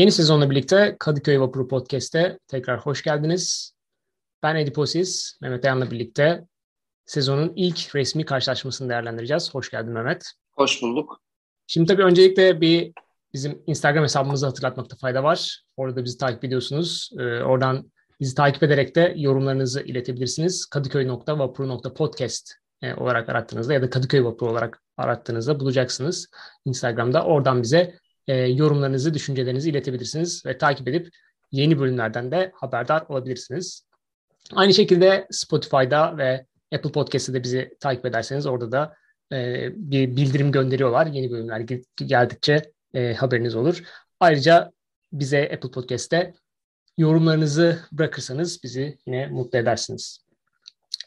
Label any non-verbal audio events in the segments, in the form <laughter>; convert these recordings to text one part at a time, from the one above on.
Yeni sezonla birlikte Kadıköy Vapuru Podcast'te tekrar hoş geldiniz. Ben Ediposiz, Mehmet Ayan'la birlikte sezonun ilk resmi karşılaşmasını değerlendireceğiz. Hoş geldin Mehmet. Hoş bulduk. Şimdi tabii öncelikle bir bizim Instagram hesabımızı hatırlatmakta fayda var. Orada bizi takip ediyorsunuz. Ee, oradan bizi takip ederek de yorumlarınızı iletebilirsiniz. kadıköy.vapuru.podcast e, olarak arattığınızda ya da Kadıköy Vapuru olarak arattığınızda bulacaksınız Instagram'da. Oradan bize e, yorumlarınızı, düşüncelerinizi iletebilirsiniz ve takip edip yeni bölümlerden de haberdar olabilirsiniz. Aynı şekilde Spotify'da ve Apple Podcast'te de bizi takip ederseniz orada da e, bir bildirim gönderiyorlar. Yeni bölümler geldikçe e, haberiniz olur. Ayrıca bize Apple Podcast'te yorumlarınızı bırakırsanız bizi yine mutlu edersiniz.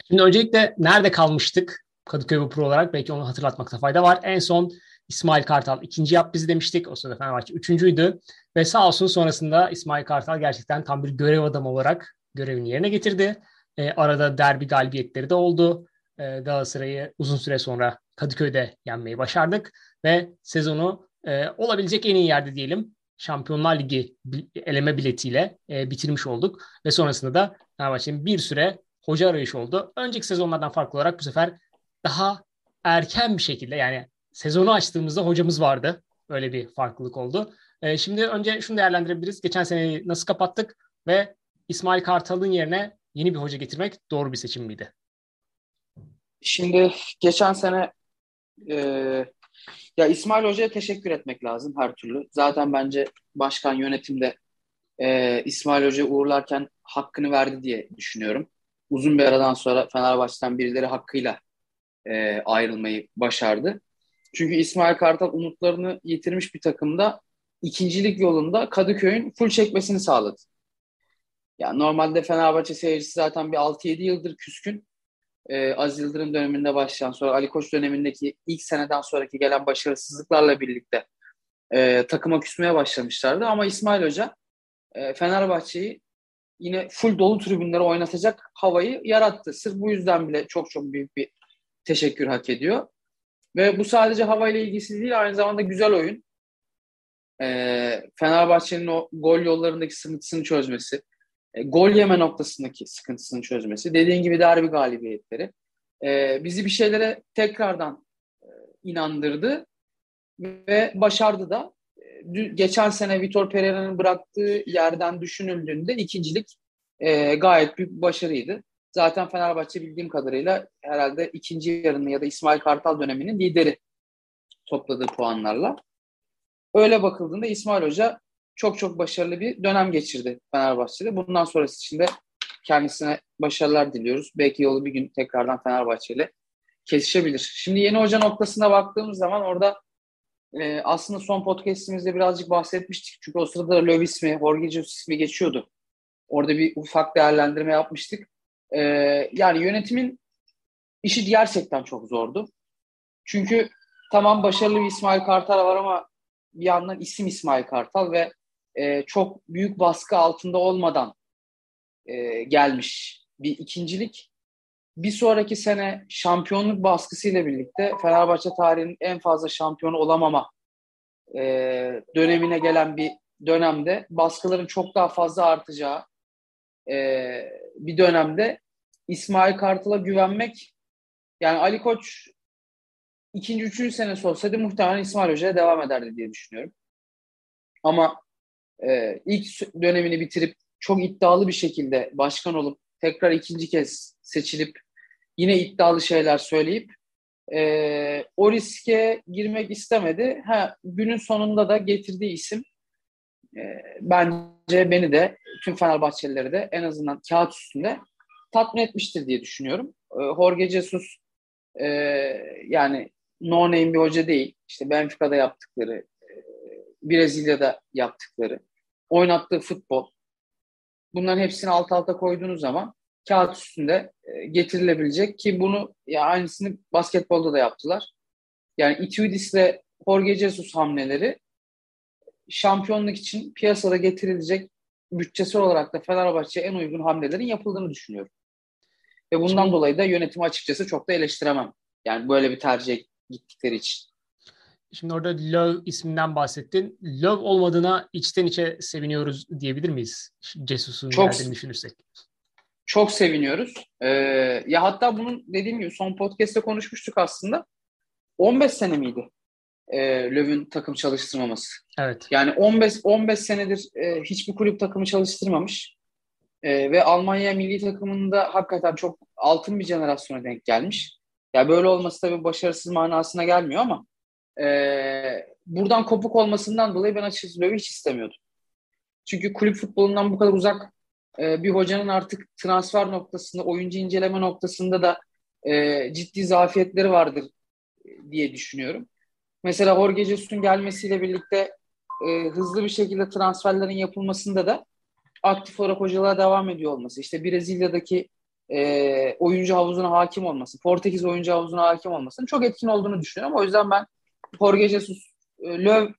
Şimdi öncelikle nerede kalmıştık Kadıköy Vapuru olarak belki onu hatırlatmakta fayda var. En son İsmail Kartal ikinci yap bizi demiştik. O sırada Fenerbahçe üçüncüydü. Ve sağ olsun sonrasında İsmail Kartal gerçekten tam bir görev adamı olarak görevini yerine getirdi. E, arada derbi galibiyetleri de oldu. E, Galatasaray'ı uzun süre sonra Kadıköy'de yenmeyi başardık. Ve sezonu e, olabilecek en iyi yerde diyelim. Şampiyonlar Ligi eleme biletiyle e, bitirmiş olduk. Ve sonrasında da Fenerbahçe'nin bir süre hoca arayışı oldu. Önceki sezonlardan farklı olarak bu sefer daha erken bir şekilde yani sezonu açtığımızda hocamız vardı. Öyle bir farklılık oldu. E, şimdi önce şunu değerlendirebiliriz. Geçen seneyi nasıl kapattık ve İsmail Kartal'ın yerine yeni bir hoca getirmek doğru bir seçim miydi? Şimdi geçen sene e, ya İsmail Hoca'ya teşekkür etmek lazım her türlü. Zaten bence başkan yönetimde e, İsmail Hoca uğurlarken hakkını verdi diye düşünüyorum. Uzun bir aradan sonra Fenerbahçe'den birileri hakkıyla e, ayrılmayı başardı. Çünkü İsmail Kartal umutlarını yitirmiş bir takımda ikincilik yolunda Kadıköy'ün full çekmesini sağladı. Yani normalde Fenerbahçe seyircisi zaten bir 6-7 yıldır küskün. Ee, Aziz Yıldırım döneminde başlayan sonra Ali Koç dönemindeki ilk seneden sonraki gelen başarısızlıklarla birlikte e, takıma küsmeye başlamışlardı. Ama İsmail Hoca e, Fenerbahçe'yi yine full dolu tribünlere oynatacak havayı yarattı. Sırf bu yüzden bile çok çok büyük bir teşekkür hak ediyor. Ve bu sadece havayla ilgisi değil aynı zamanda güzel oyun. E, Fenerbahçe'nin o gol yollarındaki sıkıntısını çözmesi, e, gol yeme noktasındaki sıkıntısını çözmesi, dediğin gibi derbi galibiyetleri e, bizi bir şeylere tekrardan e, inandırdı ve başardı da. E, geçen sene Vitor Pereira'nın bıraktığı yerden düşünüldüğünde ikincilik e, gayet büyük bir başarıydı. Zaten Fenerbahçe bildiğim kadarıyla herhalde ikinci yarını ya da İsmail Kartal döneminin lideri topladığı puanlarla. Öyle bakıldığında İsmail Hoca çok çok başarılı bir dönem geçirdi Fenerbahçe'de. Bundan sonrası için de kendisine başarılar diliyoruz. Belki yolu bir gün tekrardan Fenerbahçe ile kesişebilir. Şimdi yeni hoca noktasına baktığımız zaman orada e, aslında son podcastimizde birazcık bahsetmiştik. Çünkü o sırada Löw ismi, Jorge Jesus ismi geçiyordu. Orada bir ufak değerlendirme yapmıştık. E, yani yönetimin işi gerçekten çok zordu. Çünkü tamam başarılı bir İsmail Kartal var ama bir yandan isim İsmail Kartal ve e, çok büyük baskı altında olmadan e, gelmiş bir ikincilik. Bir sonraki sene şampiyonluk baskısıyla birlikte Fenerbahçe tarihinin en fazla şampiyonu olamama e, dönemine gelen bir dönemde baskıların çok daha fazla artacağı e, bir dönemde İsmail Kartal'a güvenmek yani Ali Koç ikinci, üçüncü senesi olsaydı muhtemelen İsmail Hoca'ya devam ederdi diye düşünüyorum. Ama e, ilk dönemini bitirip çok iddialı bir şekilde başkan olup tekrar ikinci kez seçilip yine iddialı şeyler söyleyip e, o riske girmek istemedi. Ha, günün sonunda da getirdiği isim e, bence beni de tüm Fenerbahçelileri de en azından kağıt üstünde tatmin etmiştir diye düşünüyorum. E, Jorge Jesus e, yani no name bir hoca değil. İşte Benfica'da yaptıkları, e, Brezilya'da yaptıkları, oynattığı futbol. Bunların hepsini alt alta koyduğunuz zaman kağıt üstünde e, getirilebilecek ki bunu ya aynısını basketbolda da yaptılar. Yani Itudis ile Jorge Jesus hamleleri şampiyonluk için piyasada getirilecek bütçesi olarak da Fenerbahçe'ye en uygun hamlelerin yapıldığını düşünüyorum. Ve bundan Şimdi, dolayı da yönetimi açıkçası çok da eleştiremem. Yani böyle bir tercih gittikleri için. Şimdi orada Löw isminden bahsettin. Löw olmadığına içten içe seviniyoruz diyebilir miyiz? Cesus'un çok, geldiğini düşünürsek. Çok seviniyoruz. Ee, ya hatta bunun dediğim gibi son podcast'te konuşmuştuk aslında. 15 sene miydi? E, Löw'ün takım çalıştırmaması. Evet. Yani 15 15 senedir e, hiçbir kulüp takımı çalıştırmamış. E, ve Almanya milli takımında hakikaten çok altın bir jenerasyona denk gelmiş. Ya yani böyle olması tabii başarısız manasına gelmiyor ama e, buradan kopuk olmasından dolayı ben açıkçası Löw'ü hiç istemiyordum. Çünkü kulüp futbolundan bu kadar uzak e, bir hocanın artık transfer noktasında, oyuncu inceleme noktasında da e, ciddi zafiyetleri vardır diye düşünüyorum. Mesela Jorge Jesus'un gelmesiyle birlikte e, hızlı bir şekilde transferlerin yapılmasında da aktif olarak hocalığa devam ediyor olması. İşte Brezilya'daki e, oyuncu havuzuna hakim olması, Portekiz oyuncu havuzuna hakim olmasının çok etkin olduğunu düşünüyorum. O yüzden ben Jorge Jesus, e, Löw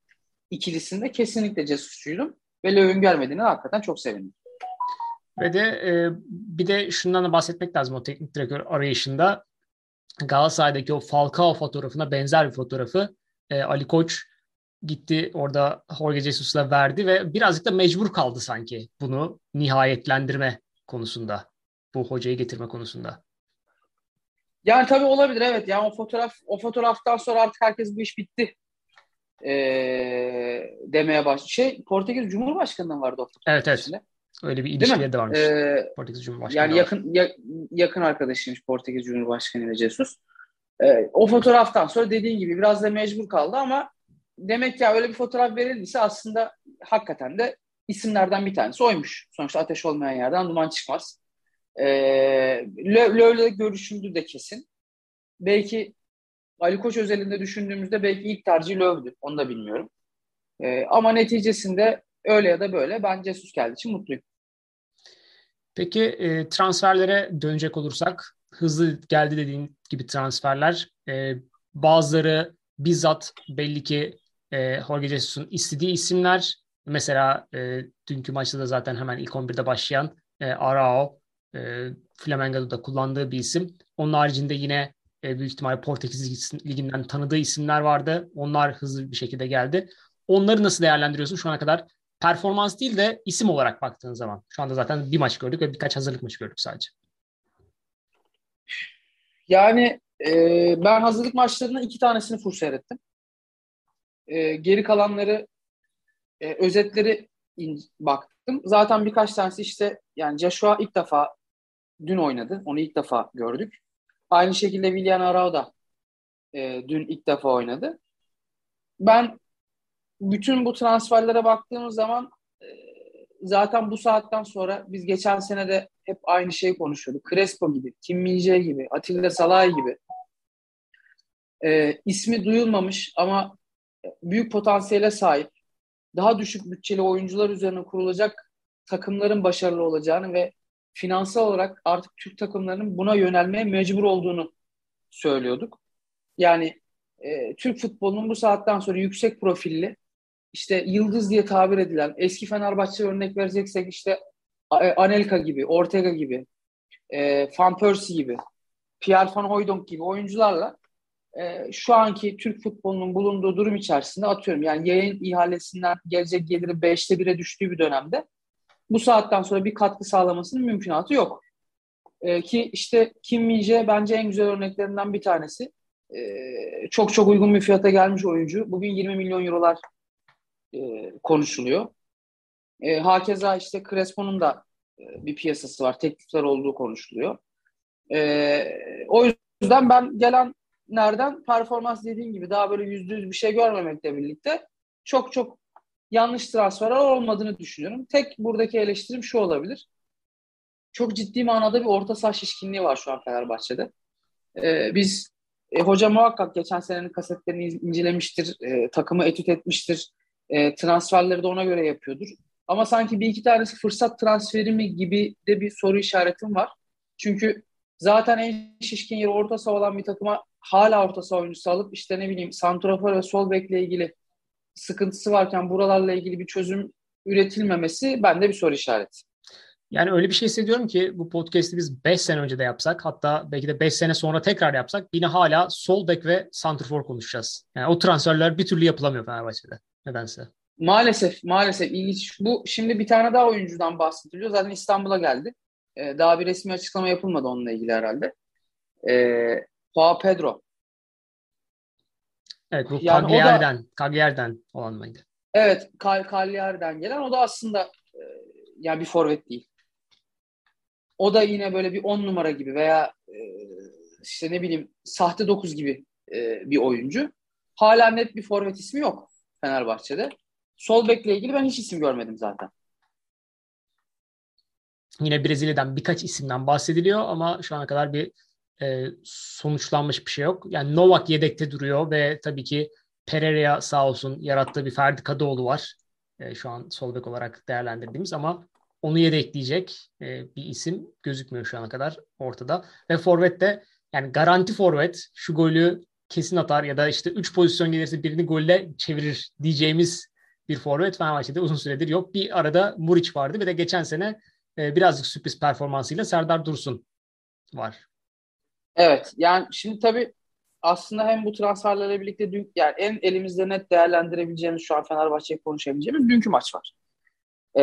ikilisinde kesinlikle Jesus'cuydum. Ve Löw'ün gelmediğine hakikaten çok sevindim. Ve de e, bir de şundan da bahsetmek lazım o teknik direktör arayışında. Galatasaray'daki o Falcao fotoğrafına benzer bir fotoğrafı e, Ali Koç gitti orada Jorge Jesus'la verdi ve birazcık da mecbur kaldı sanki bunu nihayetlendirme konusunda. Bu hocayı getirme konusunda. Yani tabii olabilir evet. Yani o fotoğraf o fotoğraftan sonra artık herkes bu iş bitti ee, demeye başladı. Şey Portekiz Cumhurbaşkanı'ndan vardı o fotoğraf. Evet evet. Içinde. Öyle bir ilişkiye de varmış. Ee, Portekiz Cumhurbaşkanı. Yani yakın ya, yakın arkadaşıymış Portekiz Cumhurbaşkanı ile Jesus. Ee, o fotoğraftan sonra dediğin gibi biraz da mecbur kaldı ama demek ki öyle bir fotoğraf verildiyse aslında hakikaten de isimlerden bir tanesi oymuş. Sonuçta ateş olmayan yerden duman çıkmaz. Ee, Löw'le görüşüldü de kesin. Belki Ali Koç özelinde düşündüğümüzde belki ilk tercih Löw'dü. Onu da bilmiyorum. Ee, ama neticesinde öyle ya da böyle ben Jesus geldiği için mutluyum. Peki e, transferlere dönecek olursak hızlı geldi dediğin gibi transferler. E, bazıları bizzat belli ki e, Jorge Jesus'un istediği isimler. Mesela e, dünkü maçta da zaten hemen ilk 11'de başlayan e, Arao, e, Flamengo'da kullandığı bir isim. Onun haricinde yine e, büyük ihtimalle Portekiz Ligi'nden tanıdığı isimler vardı. Onlar hızlı bir şekilde geldi. Onları nasıl değerlendiriyorsun şu ana kadar? Performans değil de isim olarak baktığın zaman. Şu anda zaten bir maç gördük ve birkaç hazırlık maçı gördük sadece. Yani e, ben hazırlık maçlarının iki tanesini full seyrettim. E, geri kalanları e, özetleri in, baktım. Zaten birkaç tanesi işte yani Joshua ilk defa dün oynadı. Onu ilk defa gördük. Aynı şekilde William Arao da e, dün ilk defa oynadı. Ben bütün bu transferlere baktığımız zaman e, zaten bu saatten sonra biz geçen sene de hep aynı şeyi konuşuyorduk. Crespo gibi, Kim Min gibi, Atilla Salay gibi e, ismi duyulmamış ama büyük potansiyele sahip daha düşük bütçeli oyuncular üzerine kurulacak takımların başarılı olacağını ve finansal olarak artık Türk takımlarının buna yönelmeye mecbur olduğunu söylüyorduk. Yani e, Türk futbolunun bu saatten sonra yüksek profilli işte yıldız diye tabir edilen eski Fenerbahçe örnek vereceksek işte Anelka gibi, Ortega gibi, e, Van Persie gibi, Pierre Van Hooydonk gibi oyuncularla e, şu anki Türk futbolunun bulunduğu durum içerisinde atıyorum yani yayın ihalesinden gelecek geliri 5'te 1'e düştüğü bir dönemde bu saatten sonra bir katkı sağlamasının mümkünatı yok. E, ki işte Kim Minje bence en güzel örneklerinden bir tanesi. E, çok çok uygun bir fiyata gelmiş oyuncu. Bugün 20 milyon eurolar e, konuşuluyor. E, hakeza işte Crespo'nun da e, bir piyasası var. Teklifler olduğu konuşuluyor. E, o yüzden ben gelen nereden performans dediğim gibi daha böyle yüzde yüz bir şey görmemekle birlikte çok çok yanlış transferler olmadığını düşünüyorum. Tek buradaki eleştirim şu olabilir. Çok ciddi manada bir orta saha şişkinliği var şu an Fenerbahçe'de. Ee, biz e, hoca muhakkak geçen senenin kasetlerini incelemiştir, e, takımı etüt etmiştir, e, transferleri de ona göre yapıyordur. Ama sanki bir iki tanesi fırsat transferi mi gibi de bir soru işaretim var. Çünkü zaten en şişkin yeri orta saha olan bir takıma hala orta saha oyuncusu alıp işte ne bileyim santrafor ve sol bekle ilgili sıkıntısı varken buralarla ilgili bir çözüm üretilmemesi bende bir soru işareti. Yani öyle bir şey hissediyorum ki bu podcast'i biz 5 sene önce de yapsak hatta belki de 5 sene sonra tekrar yapsak yine hala sol bek ve santrfor konuşacağız. Yani o transferler bir türlü yapılamıyor Fenerbahçe'de nedense. Maalesef, maalesef ilginç. Bu şimdi bir tane daha oyuncudan bahsediliyor. Zaten İstanbul'a geldi. Ee, daha bir resmi açıklama yapılmadı onunla ilgili herhalde. Ee, Joao Pedro. Evet bu yani Cagliari'den, da, Cagliari'den olan mıydı? Evet, Cagliari'den gelen. O da aslında e, yani bir forvet değil. O da yine böyle bir on numara gibi veya e, işte ne bileyim sahte dokuz gibi e, bir oyuncu. Hala net bir forvet ismi yok Fenerbahçe'de. Sol bekle ilgili ben hiç isim görmedim zaten. Yine Brezilya'dan birkaç isimden bahsediliyor ama şu ana kadar bir e, sonuçlanmış bir şey yok. Yani Novak yedekte duruyor ve tabii ki Pereira sağ olsun yarattığı bir Ferdi Kadıoğlu var. E, şu an sol bek olarak değerlendirdiğimiz ama onu yedekleyecek e, bir isim gözükmüyor şu ana kadar ortada. Ve forvette yani garanti forvet şu golü kesin atar ya da işte 3 pozisyon gelirse birini golle çevirir diyeceğimiz bir forvet Fenerbahçe'de uzun süredir yok. Bir arada Muriç vardı ve de geçen sene e, birazcık sürpriz performansıyla Serdar Dursun var. Evet yani şimdi tabii aslında hem bu transferlerle birlikte dün, yani en elimizde net değerlendirebileceğimiz şu an Fenerbahçe'yi konuşabileceğimiz dünkü maç var. Ee,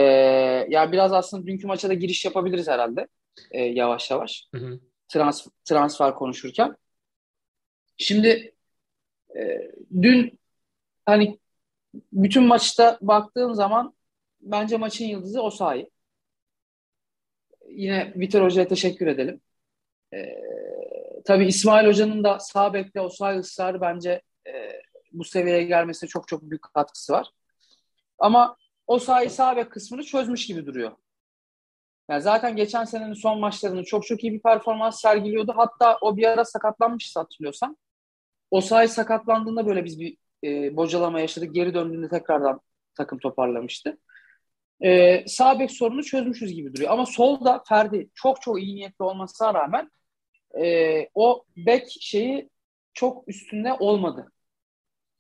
ya biraz aslında dünkü maça da giriş yapabiliriz herhalde ee, yavaş yavaş hı hı. Trans, transfer konuşurken. Şimdi e, dün hani bütün maçta baktığın zaman bence maçın yıldızı Osayi. Yine Vitor Hoca'ya teşekkür edelim. Ee, tabii İsmail Hoca'nın da sağ bekle Osayi ısrarı bence e, bu seviyeye gelmesine çok çok büyük katkısı var. Ama o sahayı sağ bek kısmını çözmüş gibi duruyor. Yani zaten geçen senenin son maçlarında çok çok iyi bir performans sergiliyordu. Hatta o bir ara sakatlanmıştı hatırlıyorsan. O sahayı sakatlandığında böyle biz bir e, bocalama yaşadık. Geri döndüğünde tekrardan takım toparlamıştı. E, sağ bek sorunu çözmüşüz gibi duruyor. Ama solda Ferdi çok çok iyi niyetli olmasına rağmen e, o bek şeyi çok üstünde olmadı.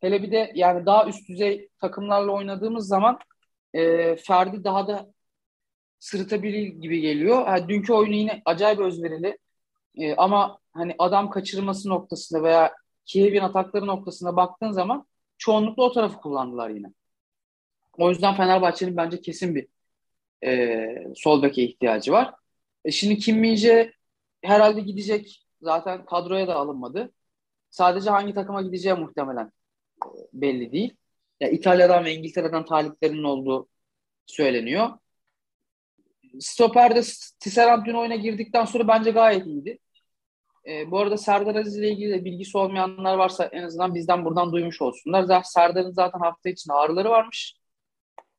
Hele bir de yani daha üst düzey takımlarla oynadığımız zaman e, Ferdi daha da sırıtabilir gibi geliyor. Yani dünkü oyunu yine acayip özverili. E, ama hani adam kaçırması noktasında veya Kiev'in atakları noktasında baktığın zaman çoğunlukla o tarafı kullandılar yine. O yüzden Fenerbahçe'nin bence kesin bir e, sol beke ihtiyacı var. E şimdi Kim Minje herhalde gidecek. Zaten kadroya da alınmadı. Sadece hangi takıma gideceği muhtemelen e, belli değil. Ya İtalya'dan ve İngiltere'den taliplerinin olduğu söyleniyor. Stoper'de Tisserand dün oyuna girdikten sonra bence gayet iyiydi. E, bu arada Serdar Aziz ile ilgili bilgisi olmayanlar varsa en azından bizden buradan duymuş olsunlar. Serdar'ın zaten hafta için ağrıları varmış.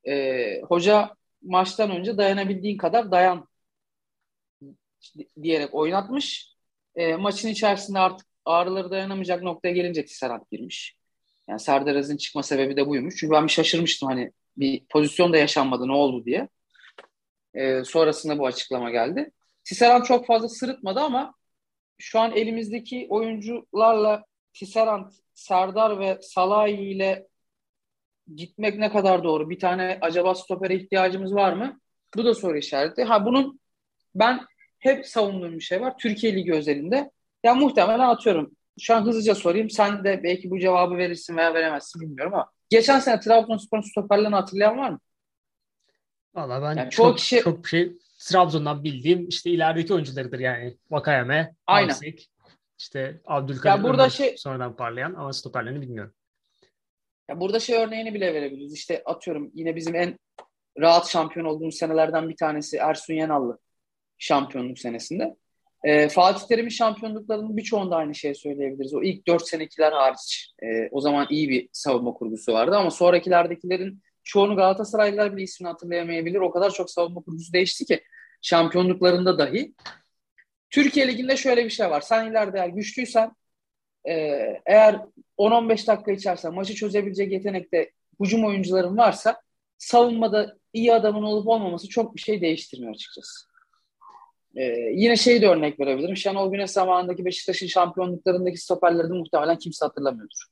E, hoca maçtan önce dayanabildiğin kadar dayan diyerek oynatmış. E, maçın içerisinde artık ağrıları dayanamayacak noktaya gelince Tisserand girmiş. Yani Serdar Aziz'in çıkma sebebi de buymuş. Çünkü ben bir şaşırmıştım hani bir pozisyon da yaşanmadı ne oldu diye. E, sonrasında bu açıklama geldi. Tisserand çok fazla sırıtmadı ama şu an elimizdeki oyuncularla Tisserand, Serdar ve Salahi ile gitmek ne kadar doğru? Bir tane acaba stopere ihtiyacımız var mı? Bu da soru işareti. Ha bunun ben hep savunduğum bir şey var. Türkiye Ligi özelinde. Ya muhtemelen atıyorum şu an hızlıca sorayım. Sen de belki bu cevabı verirsin veya veremezsin bilmiyorum ama geçen sene Trabzonspor'un stoperlerini hatırlayan var mı? Valla ben yani çok, kişi... çok şey Trabzon'dan bildiğim işte ilerideki oyuncularıdır yani. Vakayeme, Aynen. işte Abdülkadir ya burada şey... sonradan parlayan ama stoperlerini bilmiyorum. Ya burada şey örneğini bile verebiliriz. İşte atıyorum yine bizim en rahat şampiyon olduğumuz senelerden bir tanesi Ersun Yenallı şampiyonluk senesinde. E, Fatih Terim'in şampiyonluklarının birçoğunda aynı şeyi söyleyebiliriz. O ilk dört senekiler hariç. E, o zaman iyi bir savunma kurgusu vardı ama sonrakilerdekilerin çoğunu Galatasaraylılar bile ismini hatırlayamayabilir. O kadar çok savunma kurgusu değişti ki şampiyonluklarında dahi. Türkiye Ligi'nde şöyle bir şey var. Sen ileride eğer güçlüysen e, eğer 10-15 dakika içerisinde maçı çözebilecek yetenekte hücum oyuncuların varsa savunmada iyi adamın olup olmaması çok bir şey değiştirmiyor açıkçası. Ee, yine şey de örnek verebilirim. Şenol Güneş zamanındaki Beşiktaş'ın şampiyonluklarındaki stoperleri de muhtemelen kimse hatırlamıyordur.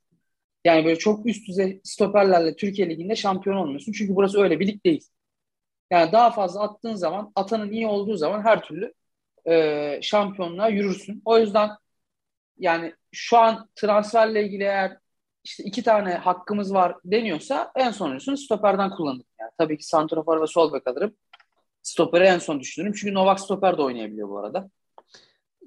Yani böyle çok üst düzey stoperlerle Türkiye Ligi'nde şampiyon olmuyorsun. Çünkü burası öyle bir lig değil. Yani daha fazla attığın zaman, atanın iyi olduğu zaman her türlü e, şampiyonluğa yürürsün. O yüzden yani şu an transferle ilgili eğer işte iki tane hakkımız var deniyorsa en sonuncusunu stoperden kullanırım. Yani tabii ki santrafor ve sol bek alırım. Stoperi en son düşünürüm. Çünkü Novak stoper de oynayabiliyor bu arada.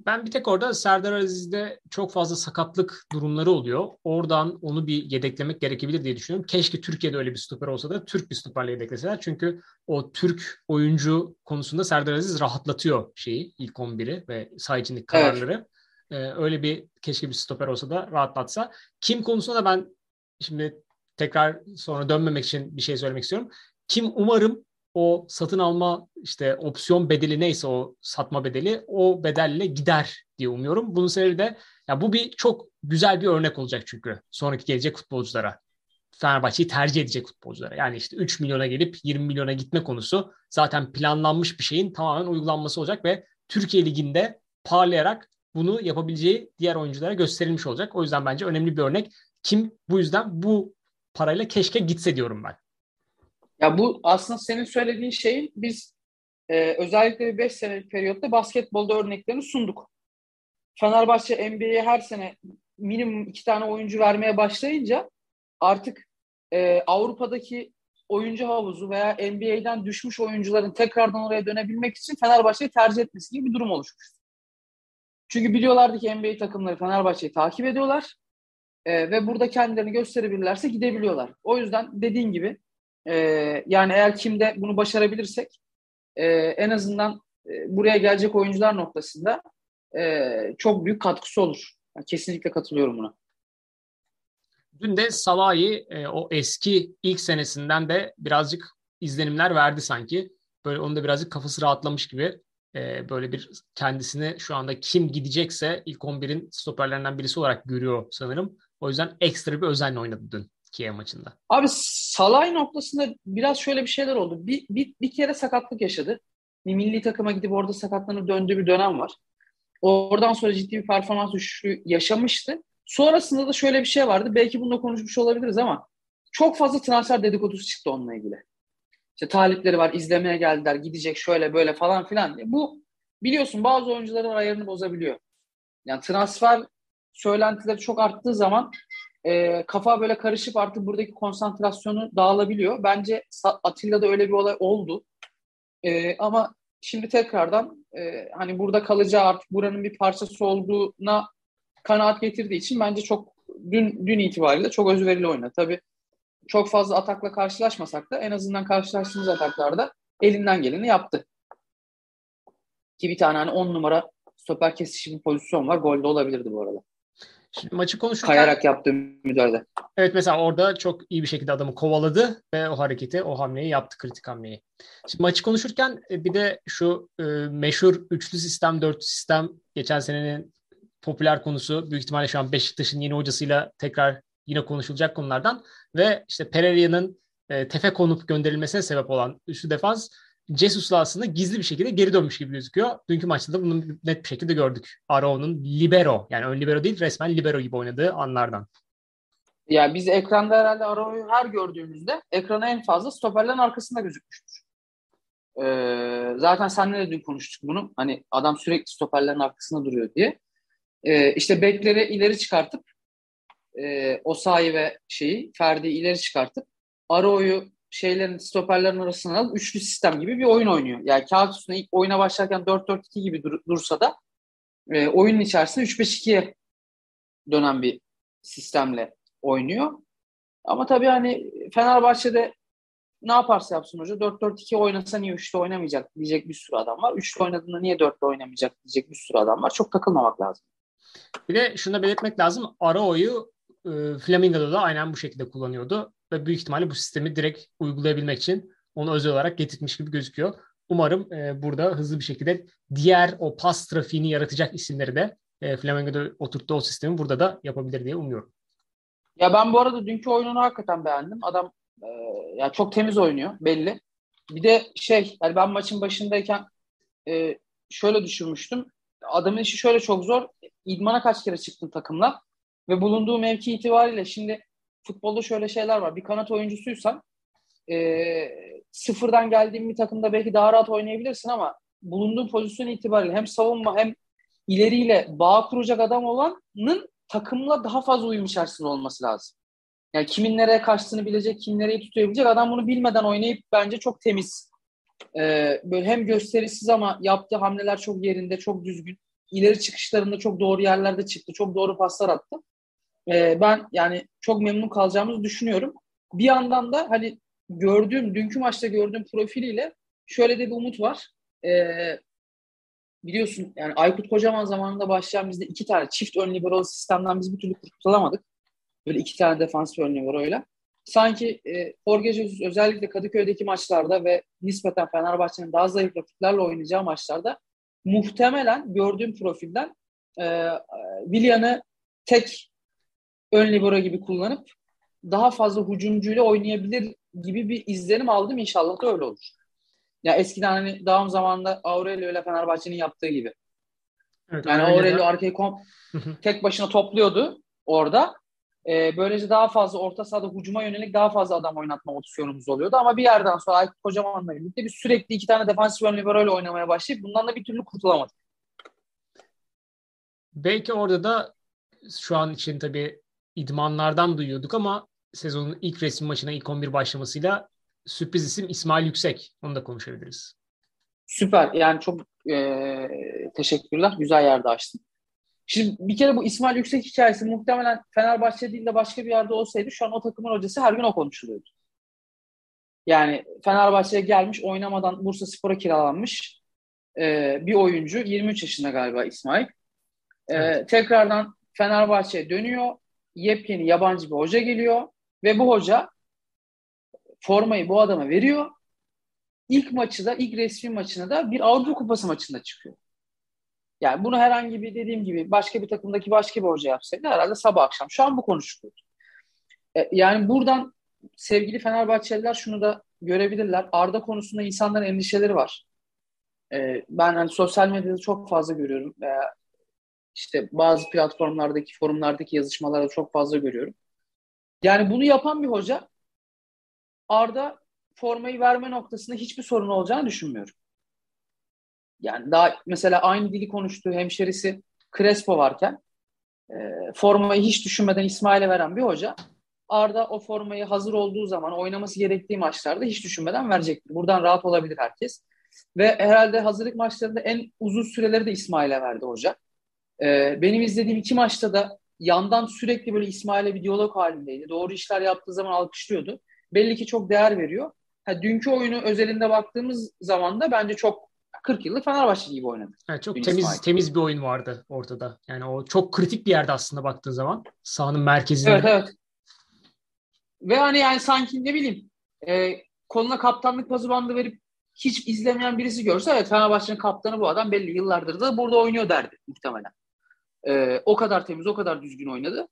Ben bir tek orada Serdar Aziz'de çok fazla sakatlık durumları oluyor. Oradan onu bir yedeklemek gerekebilir diye düşünüyorum. Keşke Türkiye'de öyle bir stoper olsa da Türk bir stoperle yedekleseler. Çünkü o Türk oyuncu konusunda Serdar Aziz rahatlatıyor şeyi ilk 11'i ve saha içindeki kararları. Evet. Ee, öyle bir keşke bir stoper olsa da rahatlatsa. Kim konusunda da ben şimdi tekrar sonra dönmemek için bir şey söylemek istiyorum. Kim umarım o satın alma işte opsiyon bedeli neyse o satma bedeli o bedelle gider diye umuyorum. Bunun sebebi de ya bu bir çok güzel bir örnek olacak çünkü sonraki gelecek futbolculara. Fenerbahçe'yi tercih edecek futbolculara. Yani işte 3 milyona gelip 20 milyona gitme konusu zaten planlanmış bir şeyin tamamen uygulanması olacak ve Türkiye Ligi'nde parlayarak bunu yapabileceği diğer oyunculara gösterilmiş olacak. O yüzden bence önemli bir örnek. Kim bu yüzden bu parayla keşke gitse diyorum ben. Ya bu aslında senin söylediğin şeyin biz e, özellikle bir 5 senelik periyotta basketbolda örneklerini sunduk. Fenerbahçe NBA'ye her sene minimum iki tane oyuncu vermeye başlayınca artık e, Avrupa'daki oyuncu havuzu veya NBA'den düşmüş oyuncuların tekrardan oraya dönebilmek için Fenerbahçe'yi tercih etmesi gibi bir durum oluşmuş. Çünkü biliyorlardı ki NBA takımları Fenerbahçe'yi takip ediyorlar e, ve burada kendilerini gösterebilirlerse gidebiliyorlar. O yüzden dediğin gibi e, yani eğer kimde bunu başarabilirsek e, en azından e, buraya gelecek oyuncular noktasında e, çok büyük katkısı olur. Yani kesinlikle katılıyorum buna. Dün de Salah'ı e, o eski ilk senesinden de birazcık izlenimler verdi sanki. Böyle onun da birazcık kafası rahatlamış gibi e, böyle bir kendisini şu anda kim gidecekse ilk 11'in stoperlerinden birisi olarak görüyor sanırım. O yüzden ekstra bir özenle oynadı dün. Kiev maçında. Abi Salay noktasında biraz şöyle bir şeyler oldu. Bir, bir, bir kere sakatlık yaşadı. Bir milli takıma gidip orada sakatlanıp döndüğü bir dönem var. Oradan sonra ciddi bir performans düşüşü yaşamıştı. Sonrasında da şöyle bir şey vardı. Belki bununla konuşmuş olabiliriz ama çok fazla transfer dedikodusu çıktı onunla ilgili. İşte talipleri var, izlemeye geldiler, gidecek şöyle böyle falan filan diye. Bu biliyorsun bazı oyuncuların ayarını bozabiliyor. Yani transfer söylentileri çok arttığı zaman e, kafa böyle karışıp artık buradaki konsantrasyonu dağılabiliyor. Bence Atilla'da öyle bir olay oldu. E, ama şimdi tekrardan e, hani burada kalacağı artık buranın bir parçası olduğuna kanaat getirdiği için bence çok dün dün itibariyle çok özverili oynadı. Tabii çok fazla atakla karşılaşmasak da en azından karşılaştığımız ataklarda elinden geleni yaptı. Ki bir tane hani 10 numara stoper kesişi bir pozisyon var. Golde olabilirdi bu arada. Şimdi maçı konuşurken... Kayarak yaptığı müdahale. Evet mesela orada çok iyi bir şekilde adamı kovaladı ve o hareketi, o hamleyi yaptı, kritik hamleyi. Şimdi maçı konuşurken e, bir de şu e, meşhur üçlü sistem, dörtlü sistem geçen senenin popüler konusu. Büyük ihtimalle şu an Beşiktaş'ın yeni hocasıyla tekrar yine konuşulacak konulardan. Ve işte Pereira'nın e, tefe konup gönderilmesine sebep olan üçlü defans Jesus'la aslında gizli bir şekilde geri dönmüş gibi gözüküyor. Dünkü maçta da bunu net bir şekilde gördük. Arao'nun libero yani ön libero değil resmen libero gibi oynadığı anlardan. Ya biz ekranda herhalde Arao'yu her gördüğümüzde ekrana en fazla stoperlerin arkasında gözükmüştür. Ee, zaten seninle de dün konuştuk bunu. Hani adam sürekli stoperlerin arkasında duruyor diye. Ee, işte bekleri ileri çıkartıp e, Osayi ve şeyi Ferdi ileri çıkartıp Arao'yu şeylerin stoperlerin arasına alıp üçlü sistem gibi bir oyun oynuyor. Yani kağıt üstünde ilk oyuna başlarken 4-4-2 gibi dur- dursa da e, oyunun içerisinde 3-5-2'ye dönen bir sistemle oynuyor. Ama tabii hani Fenerbahçe'de ne yaparsa yapsın hoca 4-4-2 oynasa niye 3'te oynamayacak diyecek bir sürü adam var. 3'te oynadığında niye 4'te oynamayacak diyecek bir sürü adam var. Çok takılmamak lazım. Bir de şunu da belirtmek lazım. Arao'yu e, Flamingo'da da aynen bu şekilde kullanıyordu ve büyük ihtimalle bu sistemi direkt uygulayabilmek için onu özel olarak getirmiş gibi gözüküyor. Umarım e, burada hızlı bir şekilde diğer o pas trafiğini yaratacak isimleri de e, Flamengo'da oturttuğu o sistemi burada da yapabilir diye umuyorum. Ya ben bu arada dünkü oyununu hakikaten beğendim. Adam e, ya çok temiz oynuyor belli. Bir de şey yani ben maçın başındayken e, şöyle düşünmüştüm. Adamın işi şöyle çok zor. İdmana kaç kere çıktım takımla ve bulunduğu mevki itibariyle şimdi futbolda şöyle şeyler var. Bir kanat oyuncusuysan e, sıfırdan geldiğin bir takımda belki daha rahat oynayabilirsin ama bulunduğun pozisyon itibariyle hem savunma hem ileriyle bağ kuracak adam olanın takımla daha fazla uyum içerisinde olması lazım. Yani kimin nereye kaçtığını bilecek, kim nereyi tutabilecek. Adam bunu bilmeden oynayıp bence çok temiz. Ee, böyle hem gösterisiz ama yaptığı hamleler çok yerinde, çok düzgün. İleri çıkışlarında çok doğru yerlerde çıktı. Çok doğru paslar attı. Ee, ben yani çok memnun kalacağımızı düşünüyorum. Bir yandan da hani gördüğüm, dünkü maçta gördüğüm profiliyle şöyle de bir umut var. Ee, biliyorsun yani Aykut Kocaman zamanında başlayan bizde iki tane çift ön libero sistemden biz bir türlü kurtulamadık. Böyle iki tane defans ön liberoyla. Sanki e, Jorge Jesus özellikle Kadıköy'deki maçlarda ve nispeten Fenerbahçe'nin daha zayıf rakiplerle oynayacağı maçlarda muhtemelen gördüğüm profilden e, Willian'ı tek ön libero gibi kullanıp daha fazla hücumcuyla oynayabilir gibi bir izlenim aldım. İnşallah da öyle olur. Ya eskiden hani daha zamanında Aurelio ile Fenerbahçe'nin yaptığı gibi. Evet, yani Aurelio arkayı kom tek başına topluyordu orada. Ee, böylece daha fazla orta sahada hücuma yönelik daha fazla adam oynatma opsiyonumuz oluyordu. Ama bir yerden sonra Aykut Kocaman'la birlikte biz sürekli iki tane defansif ön libero ile oynamaya başlayıp bundan da bir türlü kurtulamadık. Belki orada da şu an için tabii idmanlardan duyuyorduk ama sezonun ilk resim maçına ilk 11 başlamasıyla sürpriz isim İsmail Yüksek. Onu da konuşabiliriz. Süper. Yani çok e, teşekkürler. Güzel yerde açtın. Şimdi bir kere bu İsmail Yüksek hikayesi muhtemelen Fenerbahçe değil de başka bir yerde olsaydı şu an o takımın hocası her gün o konuşuluyordu. Yani Fenerbahçe'ye gelmiş oynamadan Bursa Spor'a kiralanmış e, bir oyuncu. 23 yaşında galiba İsmail. E, evet. Tekrardan Fenerbahçe'ye dönüyor. Yepyeni yabancı bir hoca geliyor. Ve bu hoca formayı bu adama veriyor. İlk maçı da, ilk resmi maçına da bir Avrupa Kupası maçında çıkıyor. Yani bunu herhangi bir dediğim gibi başka bir takımdaki başka bir hoca yapsaydı herhalde sabah akşam. Şu an bu konuşuluyor. E, yani buradan sevgili Fenerbahçeliler şunu da görebilirler. Arda konusunda insanların endişeleri var. E, ben hani sosyal medyada çok fazla görüyorum. İşte bazı platformlardaki, forumlardaki yazışmalarda çok fazla görüyorum. Yani bunu yapan bir hoca Arda formayı verme noktasında hiçbir sorun olacağını düşünmüyorum. Yani daha mesela aynı dili konuştuğu hemşerisi Crespo varken e, formayı hiç düşünmeden İsmail'e veren bir hoca Arda o formayı hazır olduğu zaman oynaması gerektiği maçlarda hiç düşünmeden verecektir. Buradan rahat olabilir herkes. Ve herhalde hazırlık maçlarında en uzun süreleri de İsmail'e verdi hoca. Ee, benim izlediğim iki maçta da yandan sürekli böyle İsmail'e bir diyalog halindeydi. Doğru işler yaptığı zaman alkışlıyordu. Belli ki çok değer veriyor. Ha, dünkü oyunu özelinde baktığımız zaman da bence çok 40 yıllık Fenerbahçe gibi oynadı. Evet, çok temiz İsmail. temiz bir oyun vardı ortada. Yani o çok kritik bir yerde aslında baktığın zaman. Sahanın merkezinde. Evet evet. Ve hani yani sanki ne bileyim e, koluna kaptanlık pası bandı verip hiç izlemeyen birisi görse evet Fenerbahçe'nin kaptanı bu adam belli yıllardır da burada oynuyor derdi muhtemelen. E, o kadar temiz, o kadar düzgün oynadı.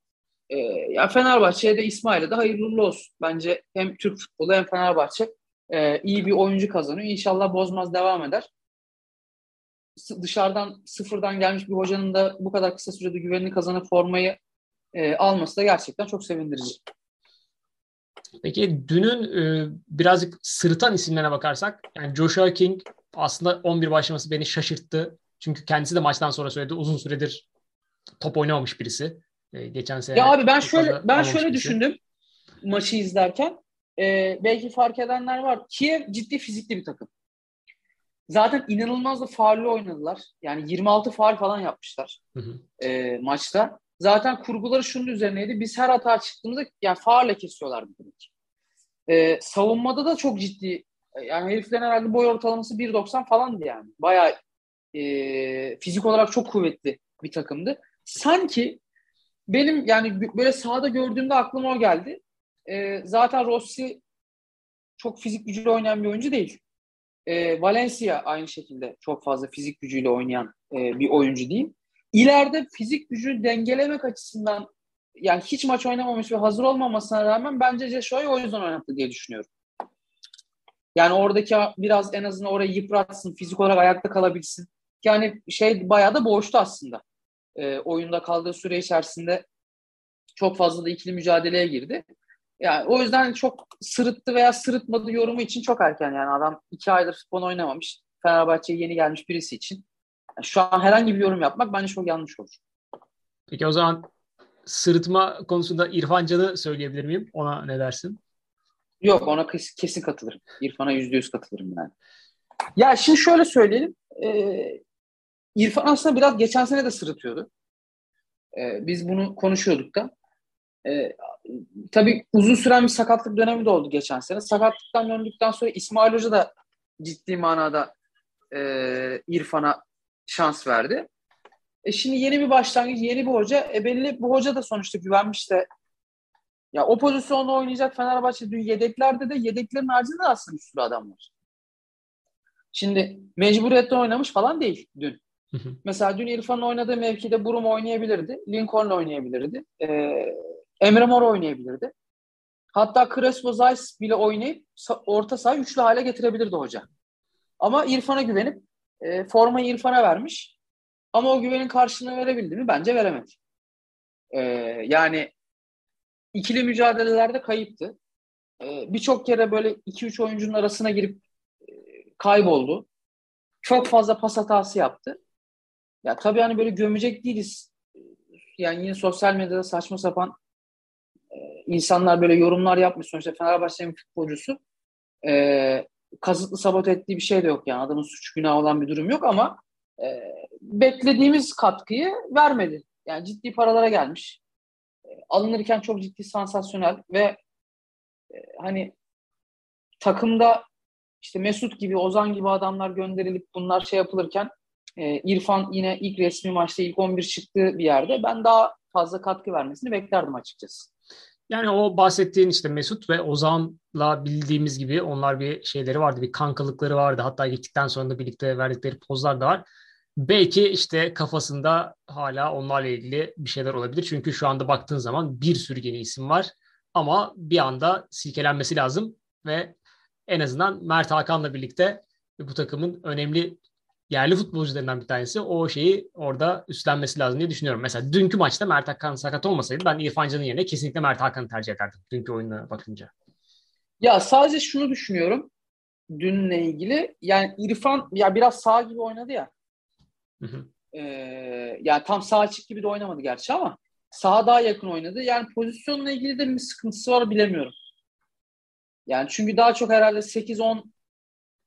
E, ya Fenerbahçe'ye de İsmail'e de hayırlı olsun. Bence hem Türk futbolu hem Fenerbahçe e, iyi bir oyuncu kazanıyor. İnşallah bozmaz devam eder. Dışarıdan sıfırdan gelmiş bir hocanın da bu kadar kısa sürede güvenini kazanıp formayı e, alması da gerçekten çok sevindirici. Peki dünün e, birazcık sırıtan isimlerine bakarsak yani Joshua King aslında 11 başlaması beni şaşırttı. Çünkü kendisi de maçtan sonra söyledi uzun süredir top oynamamış birisi. E, geçen sene. Ya abi ben şöyle ben şöyle birisi. düşündüm maçı izlerken. E, belki fark edenler var. Kiev ciddi fizikli bir takım. Zaten inanılmaz da faullü oynadılar. Yani 26 faul falan yapmışlar hı hı. E, maçta. Zaten kurguları şunun üzerineydi. Biz her hata çıktığımızda yani faulle kesiyorlardı demek. E, savunmada da çok ciddi yani heriflerin herhalde boy ortalaması 1.90 falandı yani. Bayağı e, fizik olarak çok kuvvetli bir takımdı. Sanki benim yani böyle sahada gördüğümde aklıma o geldi. E, zaten Rossi çok fizik gücüyle oynayan bir oyuncu değil. E, Valencia aynı şekilde çok fazla fizik gücüyle oynayan e, bir oyuncu değil. İleride fizik gücünü dengelemek açısından yani hiç maç oynamamış ve hazır olmamasına rağmen bence Jesho'yu o yüzden oynattı diye düşünüyorum. Yani oradaki biraz en azından orayı yıpratsın, fizik olarak ayakta kalabilsin. Yani şey bayağı da boğuştu aslında. E, oyunda kaldığı süre içerisinde çok fazla da ikili mücadeleye girdi. Yani o yüzden çok sırıttı veya sırıtmadı yorumu için çok erken yani adam iki aydır futbol oynamamış. Fenerbahçe'ye yeni gelmiş birisi için. Yani şu an herhangi bir yorum yapmak bence çok yanlış olur. Peki o zaman sırıtma konusunda İrfan Can'ı söyleyebilir miyim? Ona ne dersin? Yok ona kesin katılırım. İrfan'a yüzde yüz katılırım yani. Ya şimdi şöyle söyleyelim. Ee, İrfan aslında biraz geçen sene de sırıtıyordu. Ee, biz bunu konuşuyorduk da. Ee, tabii uzun süren bir sakatlık dönemi de oldu geçen sene. Sakatlıktan döndükten sonra İsmail Hoca da ciddi manada e, İrfan'a şans verdi. E şimdi yeni bir başlangıç, yeni bir hoca. E belli bu hoca da sonuçta güvenmiş de ya o pozisyonda oynayacak Fenerbahçe dün yedeklerde de yedeklerin haricinde de aslında bir sürü adam var. Şimdi mecburiyetten oynamış falan değil dün. Mesela dün İrfan'ın oynadığı mevkide Burum oynayabilirdi. Lincoln oynayabilirdi. Ee, Emre Mor oynayabilirdi. Hatta Crespo Zayt bile oynayıp orta saha üçlü hale getirebilirdi hoca. Ama İrfan'a güvenip e, formayı İrfan'a vermiş. Ama o güvenin karşılığını verebildi mi? Bence veremedi. Ee, yani ikili mücadelelerde kayıptı. Ee, Birçok kere böyle 2-3 oyuncunun arasına girip e, kayboldu. Çok fazla pas hatası yaptı. Ya tabii hani böyle gömecek değiliz. Yani yine sosyal medyada saçma sapan e, insanlar böyle yorumlar yapmış. Sonuçta Fenerbahçe'nin futbolcusu. E, kasıtlı sabote ettiği bir şey de yok yani. Adamın suç günahı olan bir durum yok ama e, beklediğimiz katkıyı vermedi. Yani ciddi paralara gelmiş. E, alınırken çok ciddi sansasyonel ve e, hani takımda işte Mesut gibi, Ozan gibi adamlar gönderilip bunlar şey yapılırken e, İrfan yine ilk resmi maçta ilk 11 çıktığı bir yerde ben daha fazla katkı vermesini beklerdim açıkçası. Yani o bahsettiğin işte Mesut ve Ozan'la bildiğimiz gibi onlar bir şeyleri vardı, bir kankalıkları vardı. Hatta gittikten sonra da birlikte verdikleri pozlar da var. Belki işte kafasında hala onlarla ilgili bir şeyler olabilir. Çünkü şu anda baktığın zaman bir sürü yeni isim var. Ama bir anda silkelenmesi lazım ve en azından Mert Hakan'la birlikte bu takımın önemli yerli futbolcularından bir tanesi o şeyi orada üstlenmesi lazım diye düşünüyorum. Mesela dünkü maçta Mert Hakan sakat olmasaydı ben İrfan Can'ın yerine kesinlikle Mert Hakan'ı tercih ederdim dünkü oyuna bakınca. Ya sadece şunu düşünüyorum dünle ilgili. Yani İrfan ya biraz sağ gibi oynadı ya. Hı hı. Ee, yani tam sağ açık gibi de oynamadı gerçi ama sağa daha yakın oynadı. Yani pozisyonla ilgili de bir sıkıntısı var bilemiyorum. Yani çünkü daha çok herhalde 8-10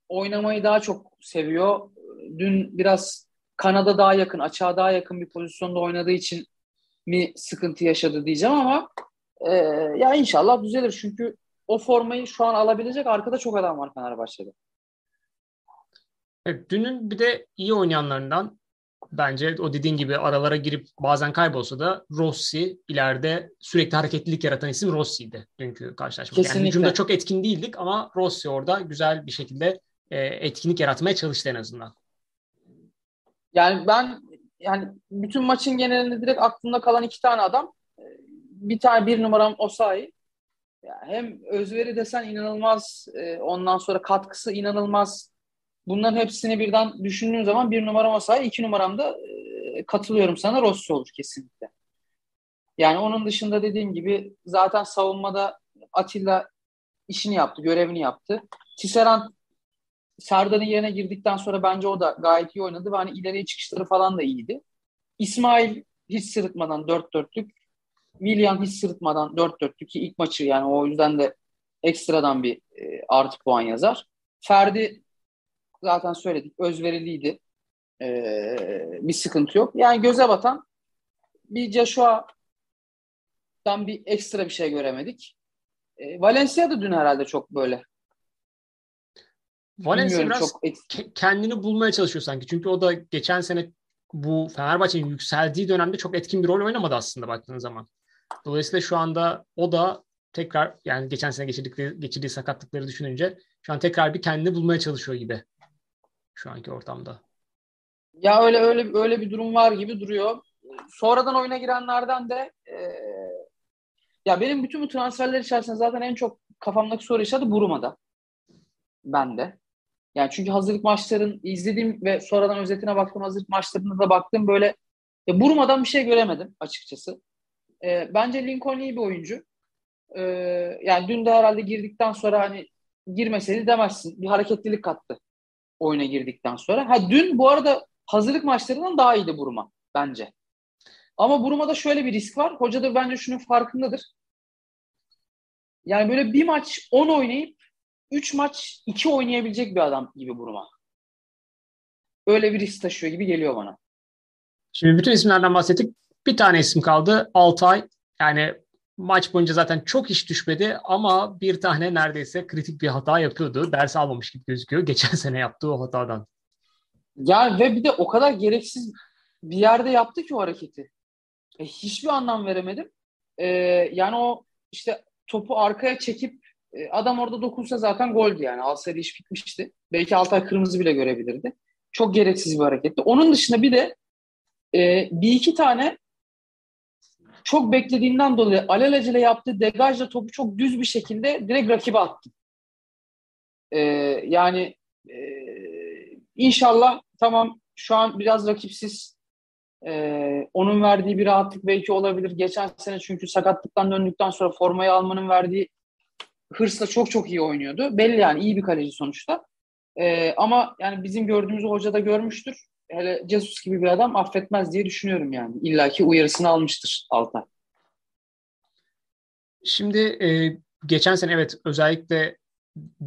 oynamayı daha çok seviyor. Dün biraz Kanada daha yakın, açığa daha yakın bir pozisyonda oynadığı için mi sıkıntı yaşadı diyeceğim ama e, ya inşallah düzelir. Çünkü o formayı şu an alabilecek arkada çok adam var Fenerbahçe'de. Evet, dünün bir de iyi oynayanlarından bence o dediğin gibi aralara girip bazen kaybolsa da Rossi ileride sürekli hareketlilik yaratan isim Rossi'ydi dünkü karşılaşma. Kesinlikle. Yani hücumda çok etkin değildik ama Rossi orada güzel bir şekilde e, etkinlik yaratmaya çalıştı en azından. Yani ben yani bütün maçın genelinde direkt aklımda kalan iki tane adam. E, bir tane bir numaram Osayi. Yani hem özveri desen inanılmaz. E, ondan sonra katkısı inanılmaz. Bunların hepsini birden düşündüğüm zaman bir numaram Osayi, iki numaramda e, katılıyorum sana Rossi olur kesinlikle. Yani onun dışında dediğim gibi zaten savunmada Atilla işini yaptı, görevini yaptı. Tisserand Serdar'ın yerine girdikten sonra bence o da gayet iyi oynadı ve hani ileriye çıkışları falan da iyiydi. İsmail hiç sırıtmadan dört dörtlük. William hiç sırıtmadan dört dörtlük ki ilk maçı yani o yüzden de ekstradan bir e, artı puan yazar. Ferdi zaten söyledik özveriliydi. E, bir sıkıntı yok. Yani göze batan bir Joshua'dan bir ekstra bir şey göremedik. E, Valencia da dün herhalde çok böyle Valencia biraz çok kendini bulmaya çalışıyor sanki. Çünkü o da geçen sene bu Fenerbahçe'nin yükseldiği dönemde çok etkin bir rol oynamadı aslında baktığın zaman. Dolayısıyla şu anda o da tekrar yani geçen sene geçirdiği, geçirdiği sakatlıkları düşününce şu an tekrar bir kendini bulmaya çalışıyor gibi şu anki ortamda. Ya öyle öyle öyle bir durum var gibi duruyor. Sonradan oyuna girenlerden de e, ya benim bütün bu transferler içerisinde zaten en çok kafamdaki soru işareti Buruma'da. Ben de. Yani çünkü hazırlık maçların izlediğim ve sonradan özetine baktım hazırlık maçlarında da baktım böyle ya Buruma'dan bir şey göremedim açıkçası. E, bence Lincoln iyi bir oyuncu. e, yani dün de herhalde girdikten sonra hani girmeseydi demezsin. Bir hareketlilik kattı oyuna girdikten sonra. Ha dün bu arada hazırlık maçlarından daha iyiydi Buruma bence. Ama Buruma'da şöyle bir risk var. Hoca da bence şunun farkındadır. Yani böyle bir maç 10 oynayıp 3 maç 2 oynayabilecek bir adam gibi Buruma. Öyle bir risk taşıyor gibi geliyor bana. Şimdi bütün isimlerden bahsettik. Bir tane isim kaldı. Altay. Yani maç boyunca zaten çok iş düşmedi ama bir tane neredeyse kritik bir hata yapıyordu. Ders almamış gibi gözüküyor. Geçen <laughs> sene yaptığı o hatadan. Ya ve bir de o kadar gereksiz bir yerde yaptı ki o hareketi. E, hiçbir anlam veremedim. E, yani o işte topu arkaya çekip adam orada dokunsa zaten goldü yani. Alsaydı iş bitmişti. Belki Altay kırmızı bile görebilirdi. Çok gereksiz bir hareketti. Onun dışında bir de e, bir iki tane çok beklediğinden dolayı alelacele yaptığı degajla topu çok düz bir şekilde direkt rakibe attı. E, yani e, inşallah tamam şu an biraz rakipsiz ee, onun verdiği bir rahatlık belki olabilir. Geçen sene çünkü sakatlıktan döndükten sonra formayı almanın verdiği hırsla çok çok iyi oynuyordu. Belli yani iyi bir kaleci sonuçta. Ee, ama yani bizim gördüğümüz hoca da görmüştür. Hele Jesus gibi bir adam affetmez diye düşünüyorum yani. İlla ki uyarısını almıştır Altay. Şimdi e, geçen sene evet özellikle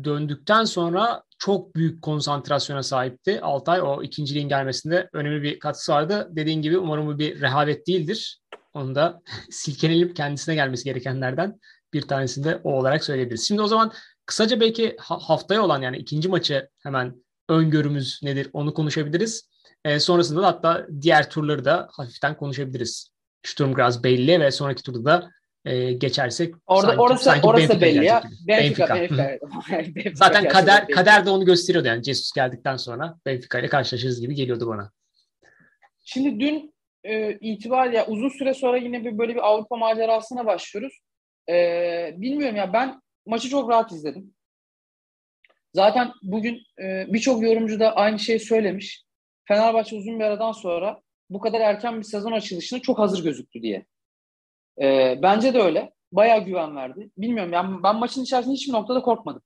döndükten sonra çok büyük konsantrasyona sahipti. Altay o ikinciliğin gelmesinde önemli bir katkısı vardı. Dediğin gibi umarım bu bir rehavet değildir. Onu da <laughs> silkelenip kendisine gelmesi gerekenlerden bir tanesini de o olarak söyleyebiliriz. Şimdi o zaman kısaca belki haftaya olan yani ikinci maçı hemen öngörümüz nedir onu konuşabiliriz. E, sonrasında da hatta diğer turları da hafiften konuşabiliriz. Sturm Graz belli ve sonraki turda da e, geçersek Orada sanki, orası sanki orası Benfica belli ya. Benfica. Benfica. Benfica. <laughs> Zaten kader kader de onu gösteriyordu yani Jesus geldikten sonra Benfica ile karşılaşırız gibi geliyordu bana. Şimdi dün e, itibariyle uzun süre sonra yine bir böyle bir Avrupa macerasına başlıyoruz. E, bilmiyorum ya ben maçı çok rahat izledim. Zaten bugün e, birçok yorumcu da aynı şeyi söylemiş. Fenerbahçe uzun bir aradan sonra bu kadar erken bir sezon açılışını çok hazır gözüktü diye. E, bence de öyle. Bayağı güven verdi. Bilmiyorum yani ben maçın içerisinde hiçbir noktada korkmadım.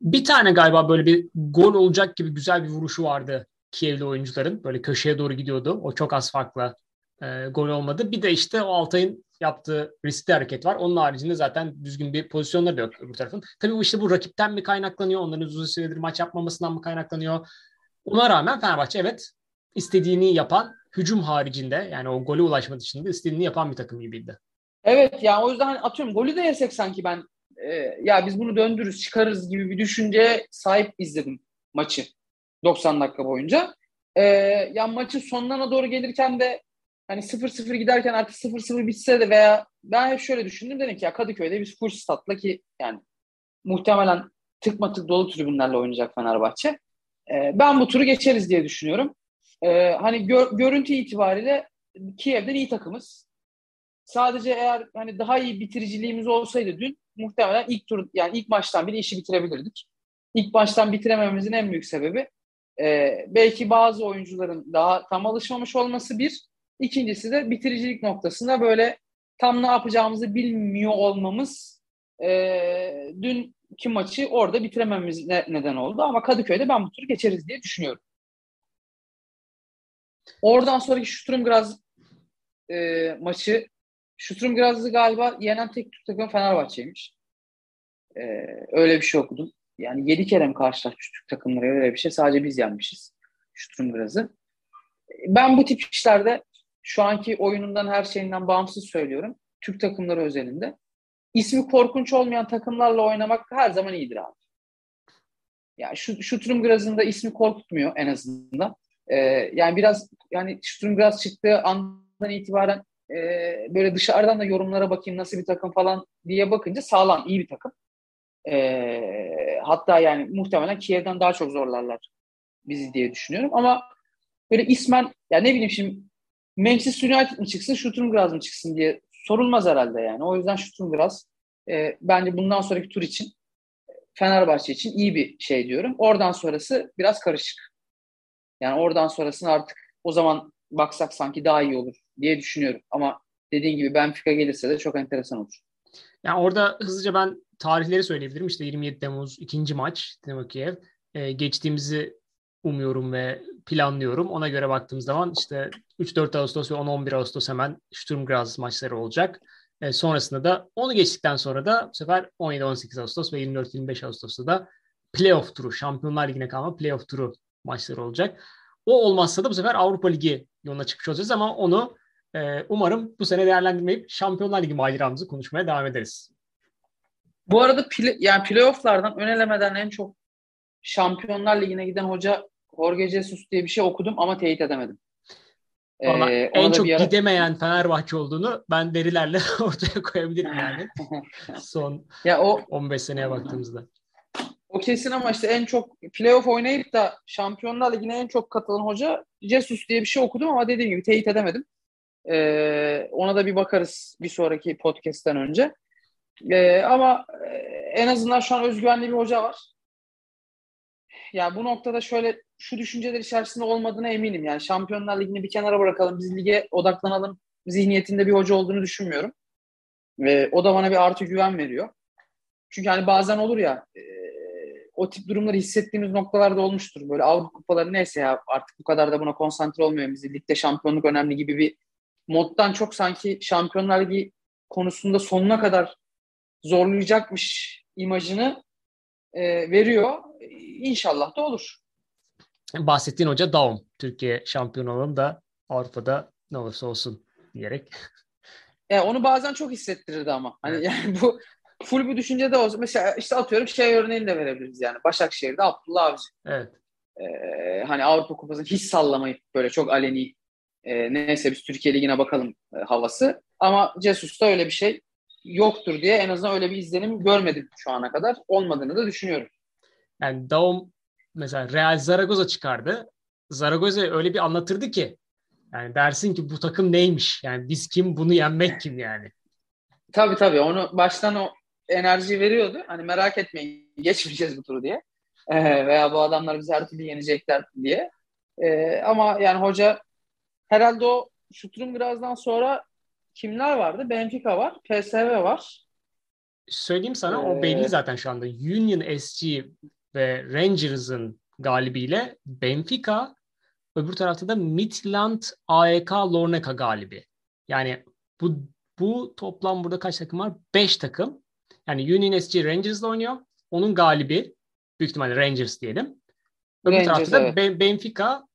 Bir tane galiba böyle bir gol olacak gibi güzel bir vuruşu vardı Kiev'li oyuncuların. Böyle köşeye doğru gidiyordu. O çok az farkla e, gol olmadı. Bir de işte o Altay'ın yaptığı riskli hareket var. Onun haricinde zaten düzgün bir pozisyonları da yok öbür tarafın. Tabii bu işte bu rakipten mi kaynaklanıyor? Onların uzun süredir maç yapmamasından mı kaynaklanıyor? Ona rağmen Fenerbahçe evet istediğini yapan hücum haricinde yani o gole ulaşma dışında istediğini yapan bir takım gibiydi. Evet yani o yüzden hani atıyorum golü de yesek sanki ben e, ya biz bunu döndürürüz çıkarırız gibi bir düşünceye sahip izledim maçı 90 dakika boyunca. E, ya maçın sonlarına doğru gelirken de hani 0-0 giderken artık 0-0 bitse de veya ben hep şöyle düşündüm dedim ki ya Kadıköy'de biz full statla ki yani muhtemelen tıkma tık dolu tribünlerle oynayacak Fenerbahçe. E, ben bu turu geçeriz diye düşünüyorum. E, hani gör, görüntü itibariyle Kiev'den iyi takımız. Sadece eğer hani daha iyi bitiriciliğimiz olsaydı dün muhtemelen ilk tur yani ilk maçtan bile işi bitirebilirdik. İlk baştan bitiremememizin en büyük sebebi e, belki bazı oyuncuların daha tam alışmamış olması bir. İkincisi de bitiricilik noktasında böyle tam ne yapacağımızı bilmiyor olmamız e, dünkü maçı orada bitirememiz ne, neden oldu. Ama Kadıköy'de ben bu turu geçeriz diye düşünüyorum. Oradan sonraki Sturm Graz e, maçı Sturm Graz'ı galiba yenen tek Türk takımı Fenerbahçe'ymiş. E, öyle bir şey okudum. Yani yedi kere mi karşılaşmış Türk takımları öyle bir şey. Sadece biz yenmişiz Sturm Graz'ı. Ben bu tip işlerde şu anki oyunundan her şeyinden bağımsız söylüyorum. Türk takımları özelinde. İsmi korkunç olmayan takımlarla oynamak her zaman iyidir abi. Yani şu, şu Turum Graz'ın da ismi korkutmuyor en azından. Ee, yani biraz yani Turum Graz çıktığı andan itibaren e, böyle dışarıdan da yorumlara bakayım nasıl bir takım falan diye bakınca sağlam, iyi bir takım. E, hatta yani muhtemelen Kiev'den daha çok zorlarlar bizi diye düşünüyorum. Ama böyle ismen ya ne bileyim şimdi Manchester United mı çıksın, Stuttgart mı çıksın diye sorulmaz herhalde yani. O yüzden Stuttgart e, bence bundan sonraki tur için Fenerbahçe için iyi bir şey diyorum. Oradan sonrası biraz karışık. Yani oradan sonrasını artık o zaman baksak sanki daha iyi olur diye düşünüyorum. Ama dediğin gibi Benfica gelirse de çok enteresan olur. Yani orada hızlıca ben tarihleri söyleyebilirim. İşte 27 Temmuz ikinci maç Dinamo Kiev. Ee, geçtiğimizi umuyorum ve planlıyorum. Ona göre baktığımız zaman işte 3-4 Ağustos ve 10-11 Ağustos hemen Sturm Graz maçları olacak. E, sonrasında da onu geçtikten sonra da bu sefer 17-18 Ağustos ve 24-25 Ağustos'ta da playoff turu, Şampiyonlar Ligi'ne kalma playoff turu maçları olacak. O olmazsa da bu sefer Avrupa Ligi yoluna çıkmış olacağız ama onu e, umarım bu sene değerlendirmeyip Şampiyonlar Ligi maceramızı konuşmaya devam ederiz. Bu arada play, yani playofflardan ön elemeden en çok Şampiyonlar Ligi'ne giden hoca Jorge Jesus diye bir şey okudum ama teyit edemedim. Ee, en çok ara... gidemeyen Fenerbahçe olduğunu ben verilerle <laughs> ortaya koyabilirim yani. <laughs> Son ya o 15 seneye baktığımızda. O kesin ama işte en çok playoff oynayıp da Şampiyonlar Ligi'ne en çok katılan hoca Jesus diye bir şey okudum ama dediğim gibi teyit edemedim. Ee, ona da bir bakarız bir sonraki podcast'ten önce. Ee, ama e, en azından şu an özgüvenli bir hoca var. Yani bu noktada şöyle şu düşünceler içerisinde olmadığına eminim. Yani Şampiyonlar Ligi'ni bir kenara bırakalım, biz lige odaklanalım zihniyetinde bir hoca olduğunu düşünmüyorum. Ve o da bana bir artı güven veriyor. Çünkü hani bazen olur ya e, o tip durumları hissettiğimiz noktalarda olmuştur. Böyle Avrupa kupaları neyse ya artık bu kadar da buna konsantre olmuyor. Biz ligde şampiyonluk önemli gibi bir moddan çok sanki Şampiyonlar Ligi konusunda sonuna kadar zorlayacakmış imajını e, veriyor. İnşallah da olur. Bahsettiğin hoca Daum. Türkiye şampiyon olalım da Avrupa'da ne olursa olsun diyerek. <laughs> Yani onu bazen çok hissettirirdi ama. Hani yani bu full bir düşünce de olsa mesela işte atıyorum şey örneğini de verebiliriz yani. Başakşehir'de Abdullah Avcı. Evet. Ee, hani Avrupa Kupası'nı hiç sallamayıp böyle çok aleni e, neyse biz Türkiye Ligi'ne bakalım e, havası. Ama Cesus'ta öyle bir şey yoktur diye en azından öyle bir izlenim görmedim şu ana kadar. Olmadığını da düşünüyorum. Yani Daum mesela Real Zaragoza çıkardı. Zaragoza öyle bir anlatırdı ki yani dersin ki bu takım neymiş? Yani biz kim bunu yenmek kim yani? Tabii tabii onu baştan o enerji veriyordu. Hani merak etmeyin geçmeyeceğiz bu turu diye. Ee, veya bu adamlar bizi her türlü yenecekler diye. Ee, ama yani hoca herhalde o Şutrum birazdan sonra kimler vardı? Benfica var, PSV var. Söyleyeyim sana ee, o belli zaten şu anda. Union SG ve Rangers'ın galibiyle Benfica öbür tarafta da Midland AEK Lorneca galibi. Yani bu bu toplam burada kaç takım var? 5 takım. Yani Union SG Rangers'la oynuyor. Onun galibi büyük ihtimalle Rangers diyelim. Öbür Rangers, tarafta da evet. Benfica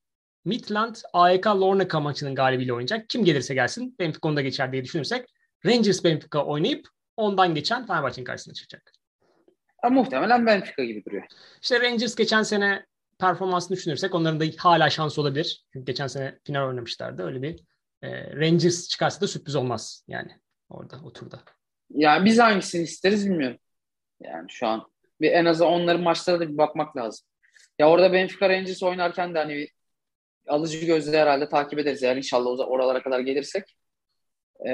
Midland AEK Lorneca maçının galibiyle oynayacak. Kim gelirse gelsin Benfica onda geçer diye düşünürsek Rangers Benfica oynayıp ondan geçen Fenerbahçe'nin karşısına çıkacak. Ha, muhtemelen Benfica gibi duruyor. İşte Rangers geçen sene performansını düşünürsek onların da hala şansı olabilir. Çünkü geçen sene final oynamışlardı. Öyle bir e, Rangers çıkarsa da sürpriz olmaz yani orada o turda. Yani biz hangisini isteriz bilmiyorum. Yani şu an bir en azından onların maçlara da bir bakmak lazım. Ya orada Benfica Rangers oynarken de hani bir alıcı gözle herhalde takip ederiz eğer inşallah oralara kadar gelirsek. Ee,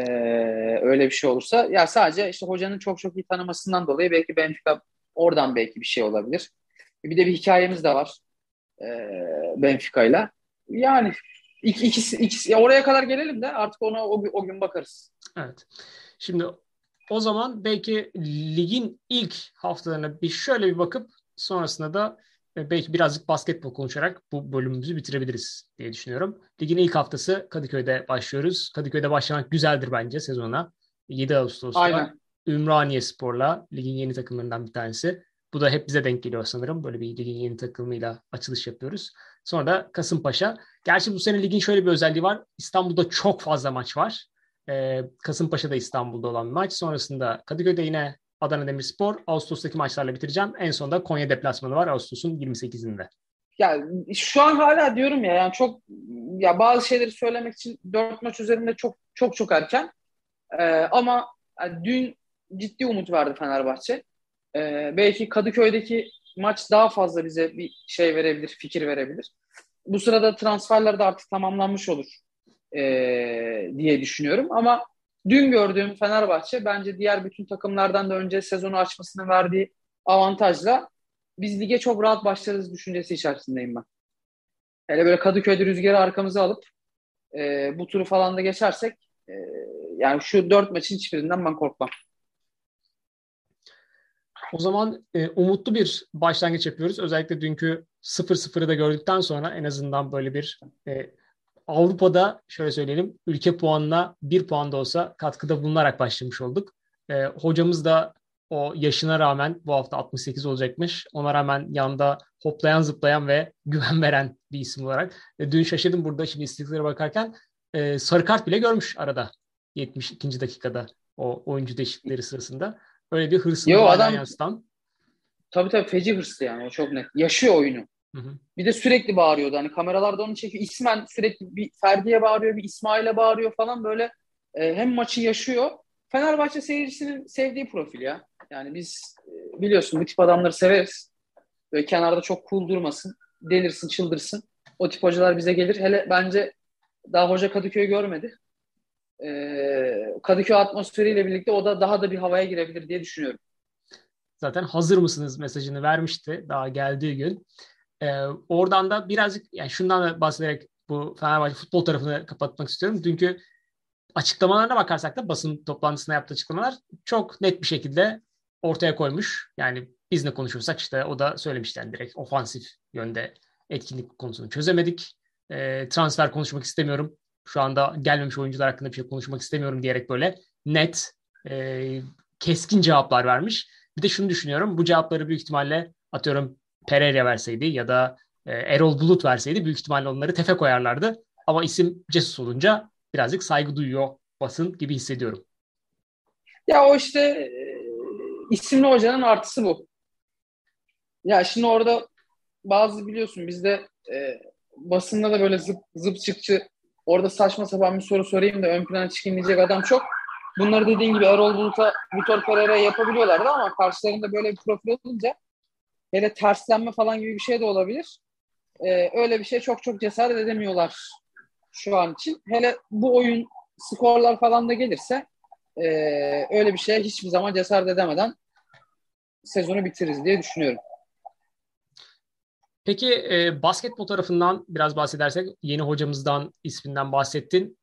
öyle bir şey olursa. Ya sadece işte hocanın çok çok iyi tanımasından dolayı belki Benfica oradan belki bir şey olabilir. Bir de bir hikayemiz de var. Ee, Benfica ile. Yani ikisi, ikisi oraya kadar gelelim de artık ona o, o gün bakarız. Evet. Şimdi o zaman belki ligin ilk haftalarına bir şöyle bir bakıp sonrasında da belki birazcık basketbol konuşarak bu bölümümüzü bitirebiliriz diye düşünüyorum. Ligin ilk haftası Kadıköy'de başlıyoruz. Kadıköy'de başlamak güzeldir bence sezona. 7 Ağustos'ta Aynen. Ümraniye Spor'la ligin yeni takımlarından bir tanesi. Bu da hep bize denk geliyor sanırım. Böyle bir ligin yeni takımıyla açılış yapıyoruz. Sonra da Kasımpaşa. Gerçi bu sene ligin şöyle bir özelliği var. İstanbul'da çok fazla maç var. Ee, Kasımpaşa'da İstanbul'da olan maç. Sonrasında Kadıköy'de yine Adana Demirspor. Ağustos'taki maçlarla bitireceğim. En sonunda Konya deplasmanı var Ağustos'un 28'inde. Ya şu an hala diyorum ya yani çok ya bazı şeyleri söylemek için dört maç üzerinde çok çok çok erken. Ee, ama yani dün ciddi umut verdi Fenerbahçe. Ee, belki Kadıköy'deki maç daha fazla bize bir şey verebilir, fikir verebilir. Bu sırada transferler de artık tamamlanmış olur e, diye düşünüyorum. Ama dün gördüğüm Fenerbahçe bence diğer bütün takımlardan da önce sezonu açmasını verdiği avantajla biz lige çok rahat başlarız düşüncesi içerisindeyim ben. Hele böyle Kadıköy'de rüzgarı arkamıza alıp e, bu turu falan da geçersek e, yani şu dört maçın hiçbirinden ben korkmam. O zaman e, umutlu bir başlangıç yapıyoruz. Özellikle dünkü 0-0'ı da gördükten sonra en azından böyle bir e, Avrupa'da şöyle söyleyelim ülke puanına bir puan da olsa katkıda bulunarak başlamış olduk. E, hocamız da o yaşına rağmen bu hafta 68 olacakmış. Ona rağmen yanında hoplayan zıplayan ve güven <laughs> veren bir isim olarak. E, dün şaşırdım burada şimdi istatistiklere bakarken e, sarı kart bile görmüş arada 72. dakikada o oyuncu değişiklikleri sırasında. Öyle bir hırsını Yo, adam, yansıtan. Tabii tabii feci hırslı yani o çok net. Yaşıyor oyunu. Hı hı. Bir de sürekli bağırıyordu. Hani kameralarda onu çekiyor. İsmen sürekli bir Ferdi'ye bağırıyor, bir İsmail'e bağırıyor falan böyle. E, hem maçı yaşıyor. Fenerbahçe seyircisinin sevdiği profil ya. Yani biz e, biliyorsun bu tip adamları severiz. Böyle kenarda çok cool durmasın. Delirsin, çıldırsın. O tip hocalar bize gelir. Hele bence daha hoca Kadıköy'ü görmedi. Ee, Kadıköy atmosferiyle birlikte o da daha da bir havaya girebilir diye düşünüyorum. Zaten hazır mısınız mesajını vermişti daha geldiği gün. Ee, oradan da birazcık yani şundan da bahsederek bu Fenerbahçe futbol tarafını kapatmak istiyorum. Dünkü açıklamalarına bakarsak da basın toplantısında yaptığı açıklamalar çok net bir şekilde ortaya koymuş. Yani biz ne konuşursak işte o da söylemişti yani direkt ofansif yönde etkinlik konusunu çözemedik. E, transfer konuşmak istemiyorum. Şu anda gelmemiş oyuncular hakkında bir şey konuşmak istemiyorum diyerek böyle net, e, keskin cevaplar vermiş. Bir de şunu düşünüyorum. Bu cevapları büyük ihtimalle atıyorum Pereira verseydi ya da e, Erol Bulut verseydi büyük ihtimalle onları tefe koyarlardı. Ama isim Cesus olunca birazcık saygı duyuyor basın gibi hissediyorum. Ya o işte e, isimli hocanın artısı bu. Ya şimdi orada bazı biliyorsun bizde e, basında da böyle zıp, zıp çıkçı orada saçma sapan bir soru sorayım da ön plana çıkayım diyecek adam çok. Bunları dediğin gibi Erol Bulut'a, Vitor Pereira yapabiliyorlardı ama karşılarında böyle bir profil olunca hele terslenme falan gibi bir şey de olabilir. Ee, öyle bir şey çok çok cesaret edemiyorlar şu an için. Hele bu oyun skorlar falan da gelirse e, öyle bir şeye hiçbir zaman cesaret edemeden sezonu bitiririz diye düşünüyorum. Peki e, basketbol tarafından biraz bahsedersek yeni hocamızdan isminden bahsettin.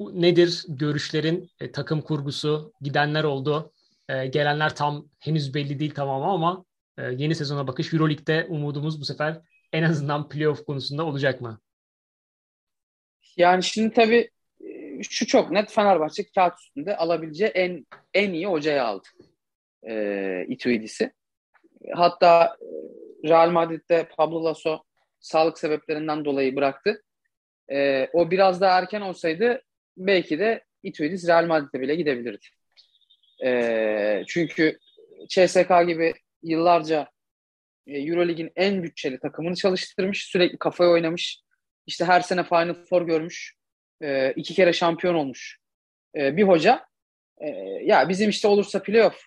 Nedir görüşlerin, e, takım kurgusu, gidenler oldu, e, gelenler tam henüz belli değil tamam ama e, yeni sezona bakış Euroleague'de umudumuz bu sefer en azından playoff konusunda olacak mı? Yani şimdi tabii şu çok net Fenerbahçe kağıt üstünde alabileceği en en iyi hocayı aldı. E, Ituidis'i. Hatta Real Madrid'de Pablo Lasso sağlık sebeplerinden dolayı bıraktı. E, o biraz daha erken olsaydı belki de Ituidis Real Madrid'e bile gidebilirdi. E, çünkü CSK gibi yıllarca e, Eurolig'in en bütçeli takımını çalıştırmış. Sürekli kafaya oynamış. İşte her sene Final Four görmüş. E, iki kere şampiyon olmuş e, bir hoca. E, ya bizim işte olursa playoff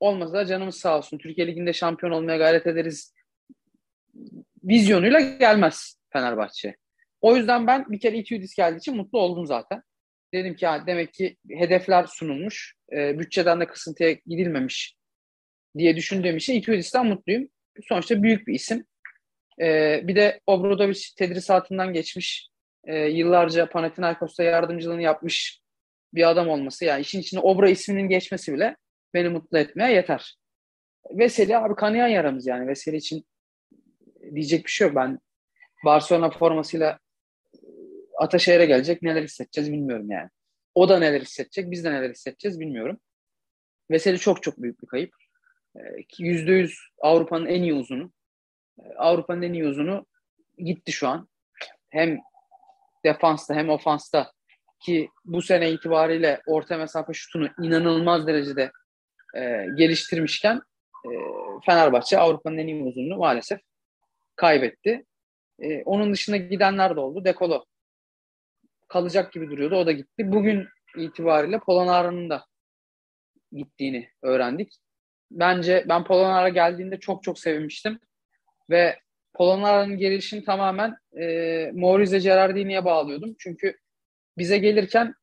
olmasa da canımız sağ olsun. Türkiye Ligi'nde şampiyon olmaya gayret ederiz. Vizyonuyla gelmez Fenerbahçe. O yüzden ben bir kere Itudis geldiği için mutlu oldum zaten. Dedim ki demek ki hedefler sunulmuş. E, bütçeden de kısıntıya gidilmemiş diye düşündüğüm için Itudis'ten mutluyum. Sonuçta büyük bir isim. E, bir de Obradovic tedrisatından geçmiş. E, yıllarca Panathinaikos'ta yardımcılığını yapmış bir adam olması. Yani işin içine Obra isminin geçmesi bile beni mutlu etmeye yeter. Veseli abi kanayan yaramız yani. Veseli için diyecek bir şey yok. Ben Barcelona formasıyla Ataşehir'e gelecek neler hissedeceğiz bilmiyorum yani. O da neler hissedecek, biz de neler hissedeceğiz bilmiyorum. Veseli çok çok büyük bir kayıp. Yüzde yüz Avrupa'nın en iyi uzunu. Avrupa'nın en iyi uzunu gitti şu an. Hem defansta hem ofansta ki bu sene itibariyle orta mesafe şutunu inanılmaz derecede e, geliştirmişken e, Fenerbahçe Avrupa'nın en iyi uzunluğu maalesef kaybetti. E, onun dışında gidenler de oldu. Dekolo kalacak gibi duruyordu. O da gitti. Bugün itibariyle Polonara'nın da gittiğini öğrendik. Bence ben Polonara geldiğinde çok çok sevinmiştim. Ve Polonara'nın gelişini tamamen e, Maurizio Gerardini'ye bağlıyordum. Çünkü bize gelirken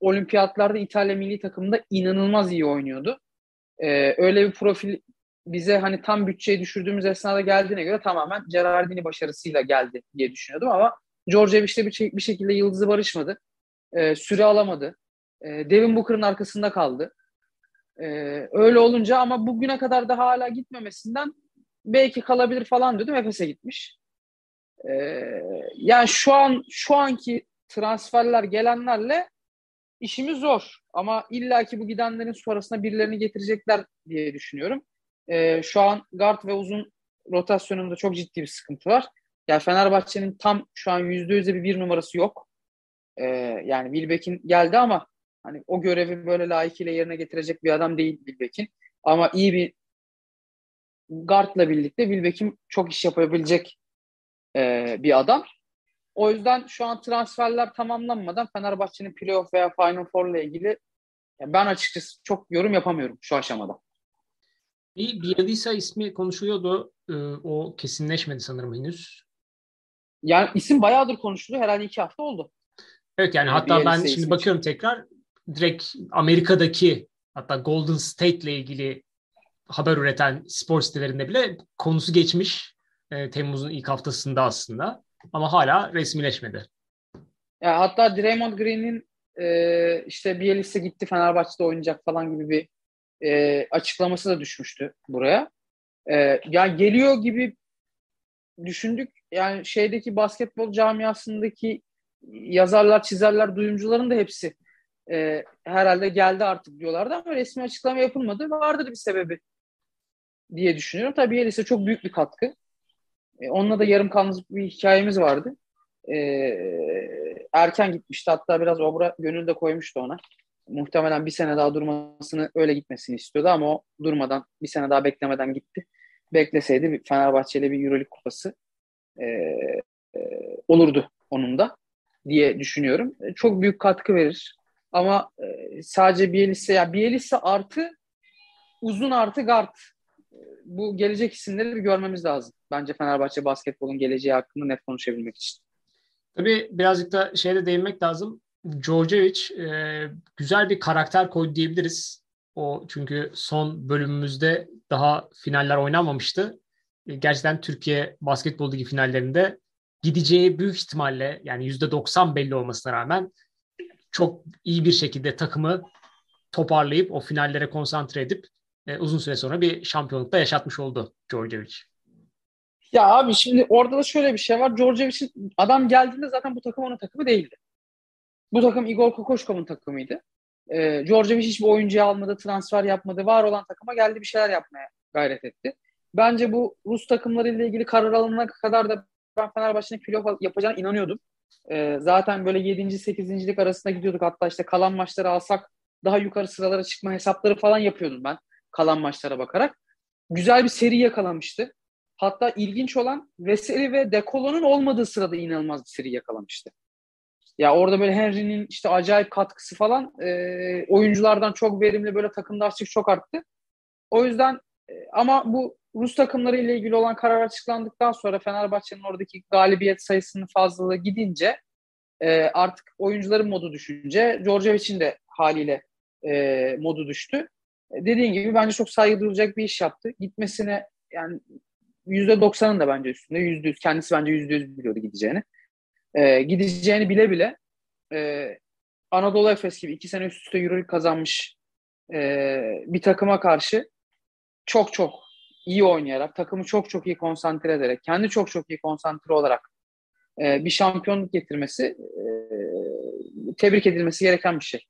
olimpiyatlarda İtalya milli takımında inanılmaz iyi oynuyordu. Ee, öyle bir profil bize hani tam bütçeyi düşürdüğümüz esnada geldiğine göre tamamen Gerardini başarısıyla geldi diye düşünüyordum ama Djordjevic bir, bir şekilde yıldızı barışmadı. Ee, süre alamadı. Ee, Devin Booker'ın arkasında kaldı. Ee, öyle olunca ama bugüne kadar da hala gitmemesinden belki kalabilir falan diyordum. Efes'e gitmiş. Ee, yani şu an şu anki transferler gelenlerle işimiz zor. Ama illaki bu gidenlerin sonrasında birilerini getirecekler diye düşünüyorum. Ee, şu an guard ve uzun rotasyonunda çok ciddi bir sıkıntı var. Yani Fenerbahçe'nin tam şu an yüzde yüzde bir, bir numarası yok. Ee, yani Wilbeck'in geldi ama hani o görevi böyle layıkıyla yerine getirecek bir adam değil Wilbeck'in. Ama iyi bir guardla birlikte Wilbeck'in çok iş yapabilecek e, bir adam. O yüzden şu an transferler tamamlanmadan Fenerbahçe'nin playoff veya Final Four ile ilgili ben açıkçası çok yorum yapamıyorum şu aşamada. Bir Bielisa ismi konuşuluyordu. Ee, o kesinleşmedi sanırım henüz. Yani isim bayağıdır konuşuluyor. Herhalde iki hafta oldu. Evet yani, yani hatta ben şimdi bakıyorum için. tekrar direkt Amerika'daki hatta Golden State ile ilgili haber üreten spor sitelerinde bile konusu geçmiş. E, Temmuz'un ilk haftasında aslında. Ama hala resmileşmedi. Ya hatta Draymond Green'in e, işte Bielitsa gitti Fenerbahçe'de oynayacak falan gibi bir e, açıklaması da düşmüştü buraya. E, ya geliyor gibi düşündük. Yani şeydeki basketbol camiasındaki yazarlar, çizerler, duyumcuların da hepsi e, herhalde geldi artık diyorlardı ama resmi açıklama yapılmadı. Vardır bir sebebi diye düşünüyorum. Tabii Bielitsa çok büyük bir katkı. E, onunla da yarım kalmış bir hikayemiz vardı. E, erken gitmişti. Hatta biraz obra gönül de koymuştu ona. Muhtemelen bir sene daha durmasını öyle gitmesini istiyordu ama o durmadan bir sene daha beklemeden gitti. Bekleseydi Fenerbahçe ile bir Euroleague kupası e, e, olurdu onun da diye düşünüyorum. E, çok büyük katkı verir. Ama e, sadece Bielitsa, ya Bielitsa artı uzun artı guard bu gelecek isimleri bir görmemiz lazım. Bence Fenerbahçe basketbolun geleceği hakkında net konuşabilmek için. Tabii birazcık da şeyde değinmek lazım. Djordjevic e, güzel bir karakter koydu diyebiliriz. O çünkü son bölümümüzde daha finaller oynanmamıştı. E, gerçekten Türkiye basketbol ligi finallerinde gideceği büyük ihtimalle yani %90 belli olmasına rağmen çok iyi bir şekilde takımı toparlayıp o finallere konsantre edip e, uzun süre sonra bir şampiyonlukta yaşatmış oldu Djordjevic. Ya abi şimdi orada da şöyle bir şey var. Djordjevic'in adam geldiğinde zaten bu takım onun takımı değildi. Bu takım Igor Kokoşkov'un takımıydı. E, Djordjevic hiçbir oyuncuyu almadı, transfer yapmadı. Var olan takıma geldi bir şeyler yapmaya gayret etti. Bence bu Rus takımlarıyla ilgili karar alınana kadar da ben Fenerbahçe'nin playoff yapacağına inanıyordum. E, zaten böyle 7. 8. lig arasında gidiyorduk. Hatta işte kalan maçları alsak daha yukarı sıralara çıkma hesapları falan yapıyordum ben kalan maçlara bakarak. Güzel bir seri yakalamıştı. Hatta ilginç olan Veseli ve Dekolo'nun olmadığı sırada inanılmaz bir seri yakalamıştı. Ya orada böyle Henry'nin işte acayip katkısı falan e, oyunculardan çok verimli böyle takımdaşlık çok arttı. O yüzden e, ama bu Rus takımları ile ilgili olan karar açıklandıktan sonra Fenerbahçe'nin oradaki galibiyet sayısının fazlalığı gidince e, artık oyuncuların modu düşünce Djordjevic'in de haliyle e, modu düştü. E, dediğin gibi bence çok saygı duyulacak bir iş yaptı. Gitmesine yani yüzde doksanın da bence üstünde. Yüzde yüz. Kendisi bence yüzde yüz biliyordu gideceğini. Ee, gideceğini bile bile e, Anadolu Efes gibi iki sene üst üste Euroleague kazanmış e, bir takıma karşı çok çok iyi oynayarak, takımı çok çok iyi konsantre ederek, kendi çok çok iyi konsantre olarak e, bir şampiyonluk getirmesi e, tebrik edilmesi gereken bir şey.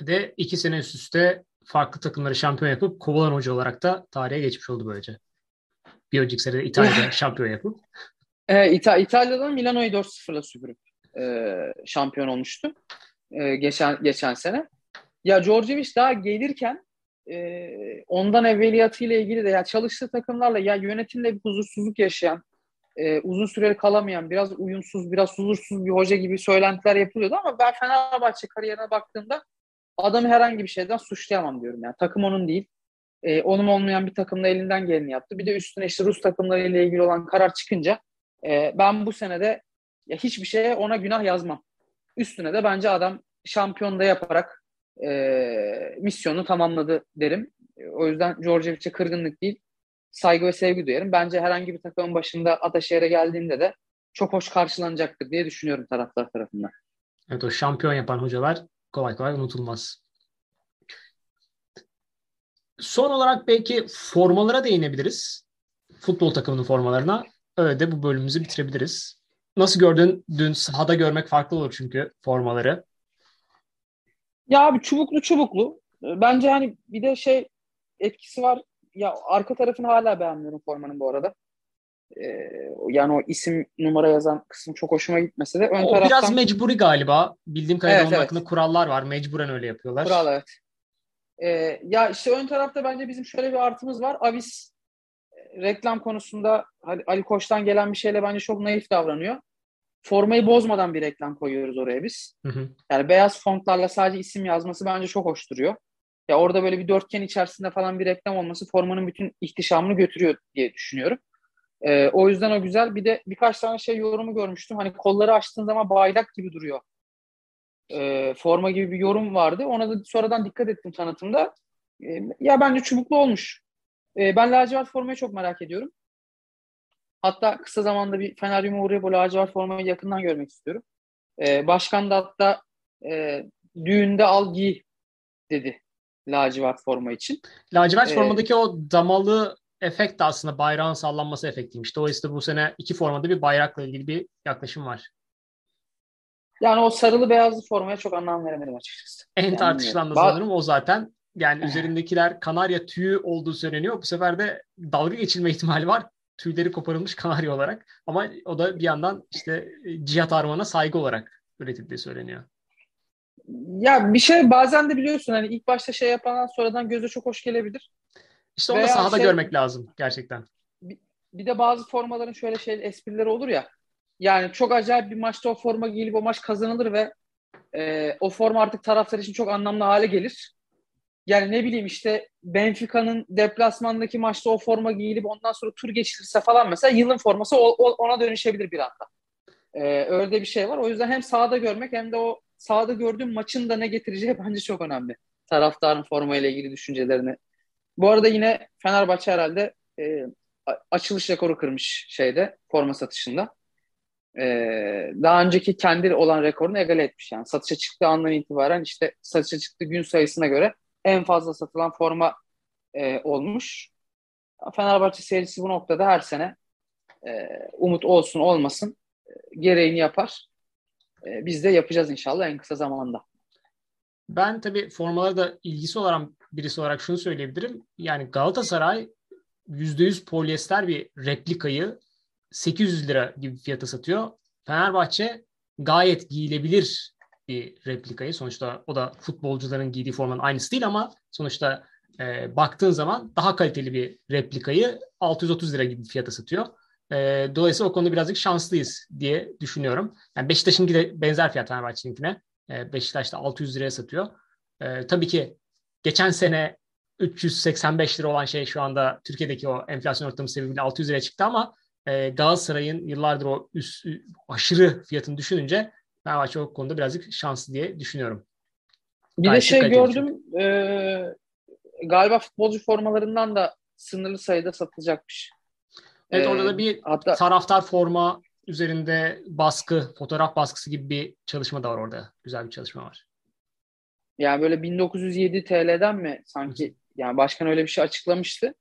Ve de iki sene üst üste farklı takımları şampiyon yapıp kovalan hoca olarak da tarihe geçmiş oldu böylece. Bir önceki sene İtalya'da <laughs> şampiyon yapıp. E, İta İtalya'dan Milano'yu 4-0'la süpürüp e, şampiyon olmuştu. E, geçen geçen sene. Ya Djordjevic daha gelirken e, ondan evveliyatıyla ilgili de ya çalıştığı takımlarla ya yönetimle bir huzursuzluk yaşayan, e, uzun süreli kalamayan, biraz uyumsuz, biraz huzursuz bir hoca gibi söylentiler yapılıyordu ama ben Fenerbahçe kariyerine baktığımda adamı herhangi bir şeyden suçlayamam diyorum. Yani takım onun değil. E, onun olmayan bir takımda elinden geleni yaptı. Bir de üstüne işte Rus takımlarıyla ilgili olan karar çıkınca e, ben bu senede ya hiçbir şeye ona günah yazmam. Üstüne de bence adam şampiyon da yaparak e, misyonu tamamladı derim. O yüzden Djordjevic'e kırgınlık değil, saygı ve sevgi duyarım. Bence herhangi bir takımın başında Ataşehir'e geldiğinde de çok hoş karşılanacaktır diye düşünüyorum taraftar tarafından. Evet o şampiyon yapan hocalar kolay kolay unutulmaz. Son olarak belki formalara değinebiliriz. Futbol takımının formalarına. Öyle de bu bölümümüzü bitirebiliriz. Nasıl gördün? Dün sahada görmek farklı olur çünkü formaları. Ya abi çubuklu çubuklu. Bence hani bir de şey etkisi var. Ya arka tarafını hala beğenmiyorum formanın bu arada. Ee, yani o isim numara yazan kısım çok hoşuma gitmese de ön o taraftan... biraz mecburi galiba. Bildiğim kadarıyla evet, onun evet. hakkında kurallar var. Mecburen öyle yapıyorlar. Kural evet. Ee, ya işte ön tarafta bence bizim şöyle bir artımız var. Avis reklam konusunda Ali, Koç'tan gelen bir şeyle bence çok naif davranıyor. Formayı bozmadan bir reklam koyuyoruz oraya biz. Hı hı. Yani beyaz fontlarla sadece isim yazması bence çok hoş duruyor. Ya orada böyle bir dörtgen içerisinde falan bir reklam olması formanın bütün ihtişamını götürüyor diye düşünüyorum. Ee, o yüzden o güzel. Bir de birkaç tane şey yorumu görmüştüm. Hani kolları açtığın zaman bayrak gibi duruyor. Ee, forma gibi bir yorum vardı. Ona da sonradan dikkat ettim tanıtımda. Ee, ya bence çubuklu olmuş. Ee, ben lacivert formayı çok merak ediyorum. Hatta kısa zamanda bir Feneryum'a uğrayıp o lacivert formayı yakından görmek istiyorum. Ee, başkan da hatta e, düğünde al giy dedi lacivert forma için. Lacivert Ee, formadaki o damalı efekt de aslında bayrağın sallanması efektiymiş. Dolayısıyla bu sene iki formada bir bayrakla ilgili bir yaklaşım var. Yani o sarılı beyazlı formaya çok anlam veremedim açıkçası. En Yani tartışılan da sanırım o zaten. Yani üzerindekiler kanarya tüyü olduğu söyleniyor. Bu sefer de dalga geçilme ihtimali var. Tüyleri koparılmış kanarya olarak. Ama o da bir yandan işte e, Cihat Arman'a saygı olarak üretildiği söyleniyor. Ya bir şey bazen de biliyorsun hani ilk başta şey yapandan sonradan göze çok hoş gelebilir. İşte onu da sahada şey- görmek lazım gerçekten. Bir de bazı formaların şöyle şey esprileri olur ya. Yani çok acayip bir maçta o forma giyilip o maç kazanılır ve e, o forma artık taraftar için çok anlamlı hale gelir. Yani ne bileyim işte Benfica'nın deplasmandaki maçta o forma giyilip ondan sonra tur geçilirse falan mesela yılın forması o- o- ona dönüşebilir bir anda. E, öyle bir şey var. O yüzden hem sahada görmek hem de o sahada gördüğüm maçın da ne getireceği <laughs> bence çok önemli. Taraftarın formayla ilgili düşüncelerini. Bu arada yine Fenerbahçe herhalde e, açılış rekoru kırmış şeyde forma satışında. Ee, daha önceki kendi olan rekorunu egale etmiş yani. Satışa çıktığı andan itibaren işte satışa çıktığı gün sayısına göre en fazla satılan forma e, olmuş. Fenerbahçe serisi bu noktada her sene e, umut olsun olmasın e, gereğini yapar. E, biz de yapacağız inşallah en kısa zamanda. Ben tabii formalara da ilgisi olan birisi olarak şunu söyleyebilirim. Yani Galatasaray %100 polyester bir replikayı 800 lira gibi fiyata satıyor. Fenerbahçe gayet giyilebilir bir replikayı. Sonuçta o da futbolcuların giydiği formanın aynısı değil ama sonuçta e, baktığın zaman daha kaliteli bir replikayı 630 lira gibi fiyata satıyor. E, dolayısıyla o konuda birazcık şanslıyız diye düşünüyorum. Yani Beşiktaş'ınki de benzer fiyat Fenerbahçe'ninkine. E, Beşiktaş da 600 liraya satıyor. E, tabii ki geçen sene 385 lira olan şey şu anda Türkiye'deki o enflasyon ortamı sebebiyle 600 liraya çıktı ama e, Galatasaray'ın yıllardır o üst, aşırı fiyatını düşününce Fenerbahçe o konuda birazcık şanslı diye düşünüyorum. Bir de Gayet şey kaliteli gördüm e, galiba futbolcu formalarından da sınırlı sayıda satılacakmış. Evet orada da bir hatta taraftar forma üzerinde baskı, fotoğraf baskısı gibi bir çalışma da var orada. Güzel bir çalışma var. Yani böyle 1907 TL'den mi sanki yani başkan öyle bir şey açıklamıştı.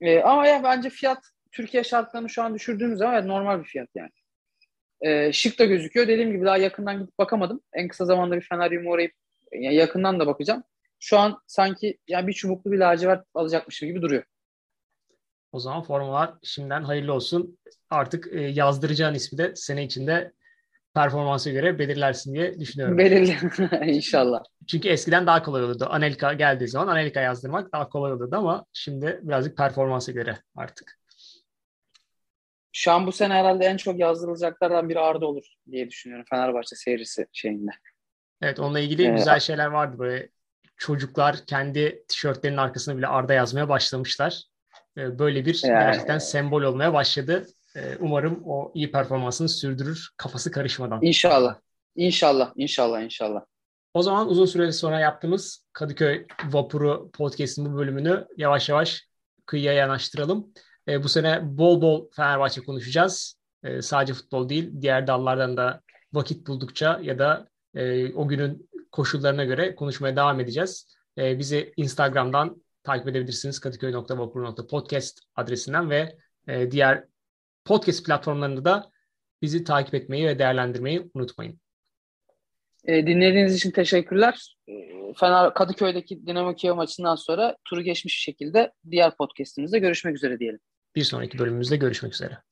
Ee, ama ya bence fiyat Türkiye şartlarını şu an düşürdüğümüz zaman evet, normal bir fiyat yani. Ee, şık da gözüküyor. Dediğim gibi daha yakından gidip bakamadım. En kısa zamanda bir Feneryum'a uğrayıp yani yakından da bakacağım. Şu an sanki yani bir çubuklu bir lacivert alacakmışım gibi duruyor. O zaman formalar şimdiden hayırlı olsun. Artık e, yazdıracağın ismi de sene içinde performansa göre belirlersin diye düşünüyorum. Belirli <laughs> inşallah. Çünkü eskiden daha kolay olurdu. Anelka geldiği zaman Anelka yazdırmak daha kolay olurdu ama şimdi birazcık performansa göre artık. Şu an bu sene herhalde en çok yazdırılacaklardan biri Arda olur diye düşünüyorum Fenerbahçe serisi şeyinde. Evet onunla ilgili Ee, güzel şeyler vardı böyle. Çocuklar kendi tişörtlerinin arkasına bile Arda yazmaya başlamışlar. Ee, böyle bir Yani- gerçekten sembol olmaya başladı. Ee, umarım o iyi performansını sürdürür kafası karışmadan. İnşallah. İnşallah, inşallah, inşallah. O zaman uzun süre sonra yaptığımız Kadıköy Vapuru podcast'in bu bölümünü yavaş yavaş kıyıya yanaştıralım. E, bu sene bol bol Fenerbahçe konuşacağız. E, sadece futbol değil, diğer dallardan da vakit buldukça ya da e, o günün koşullarına göre konuşmaya devam edeceğiz. E, bizi Instagram'dan takip edebilirsiniz kadıköy.vapur.podcast adresinden ve e, diğer podcast platformlarında da bizi takip etmeyi ve değerlendirmeyi unutmayın. E, dinlediğiniz için teşekkürler. Fener Kadıköy'deki Dinamo Kiev maçından sonra turu geçmiş bir şekilde diğer podcast'imizde görüşmek üzere diyelim. Bir sonraki bölümümüzde görüşmek üzere.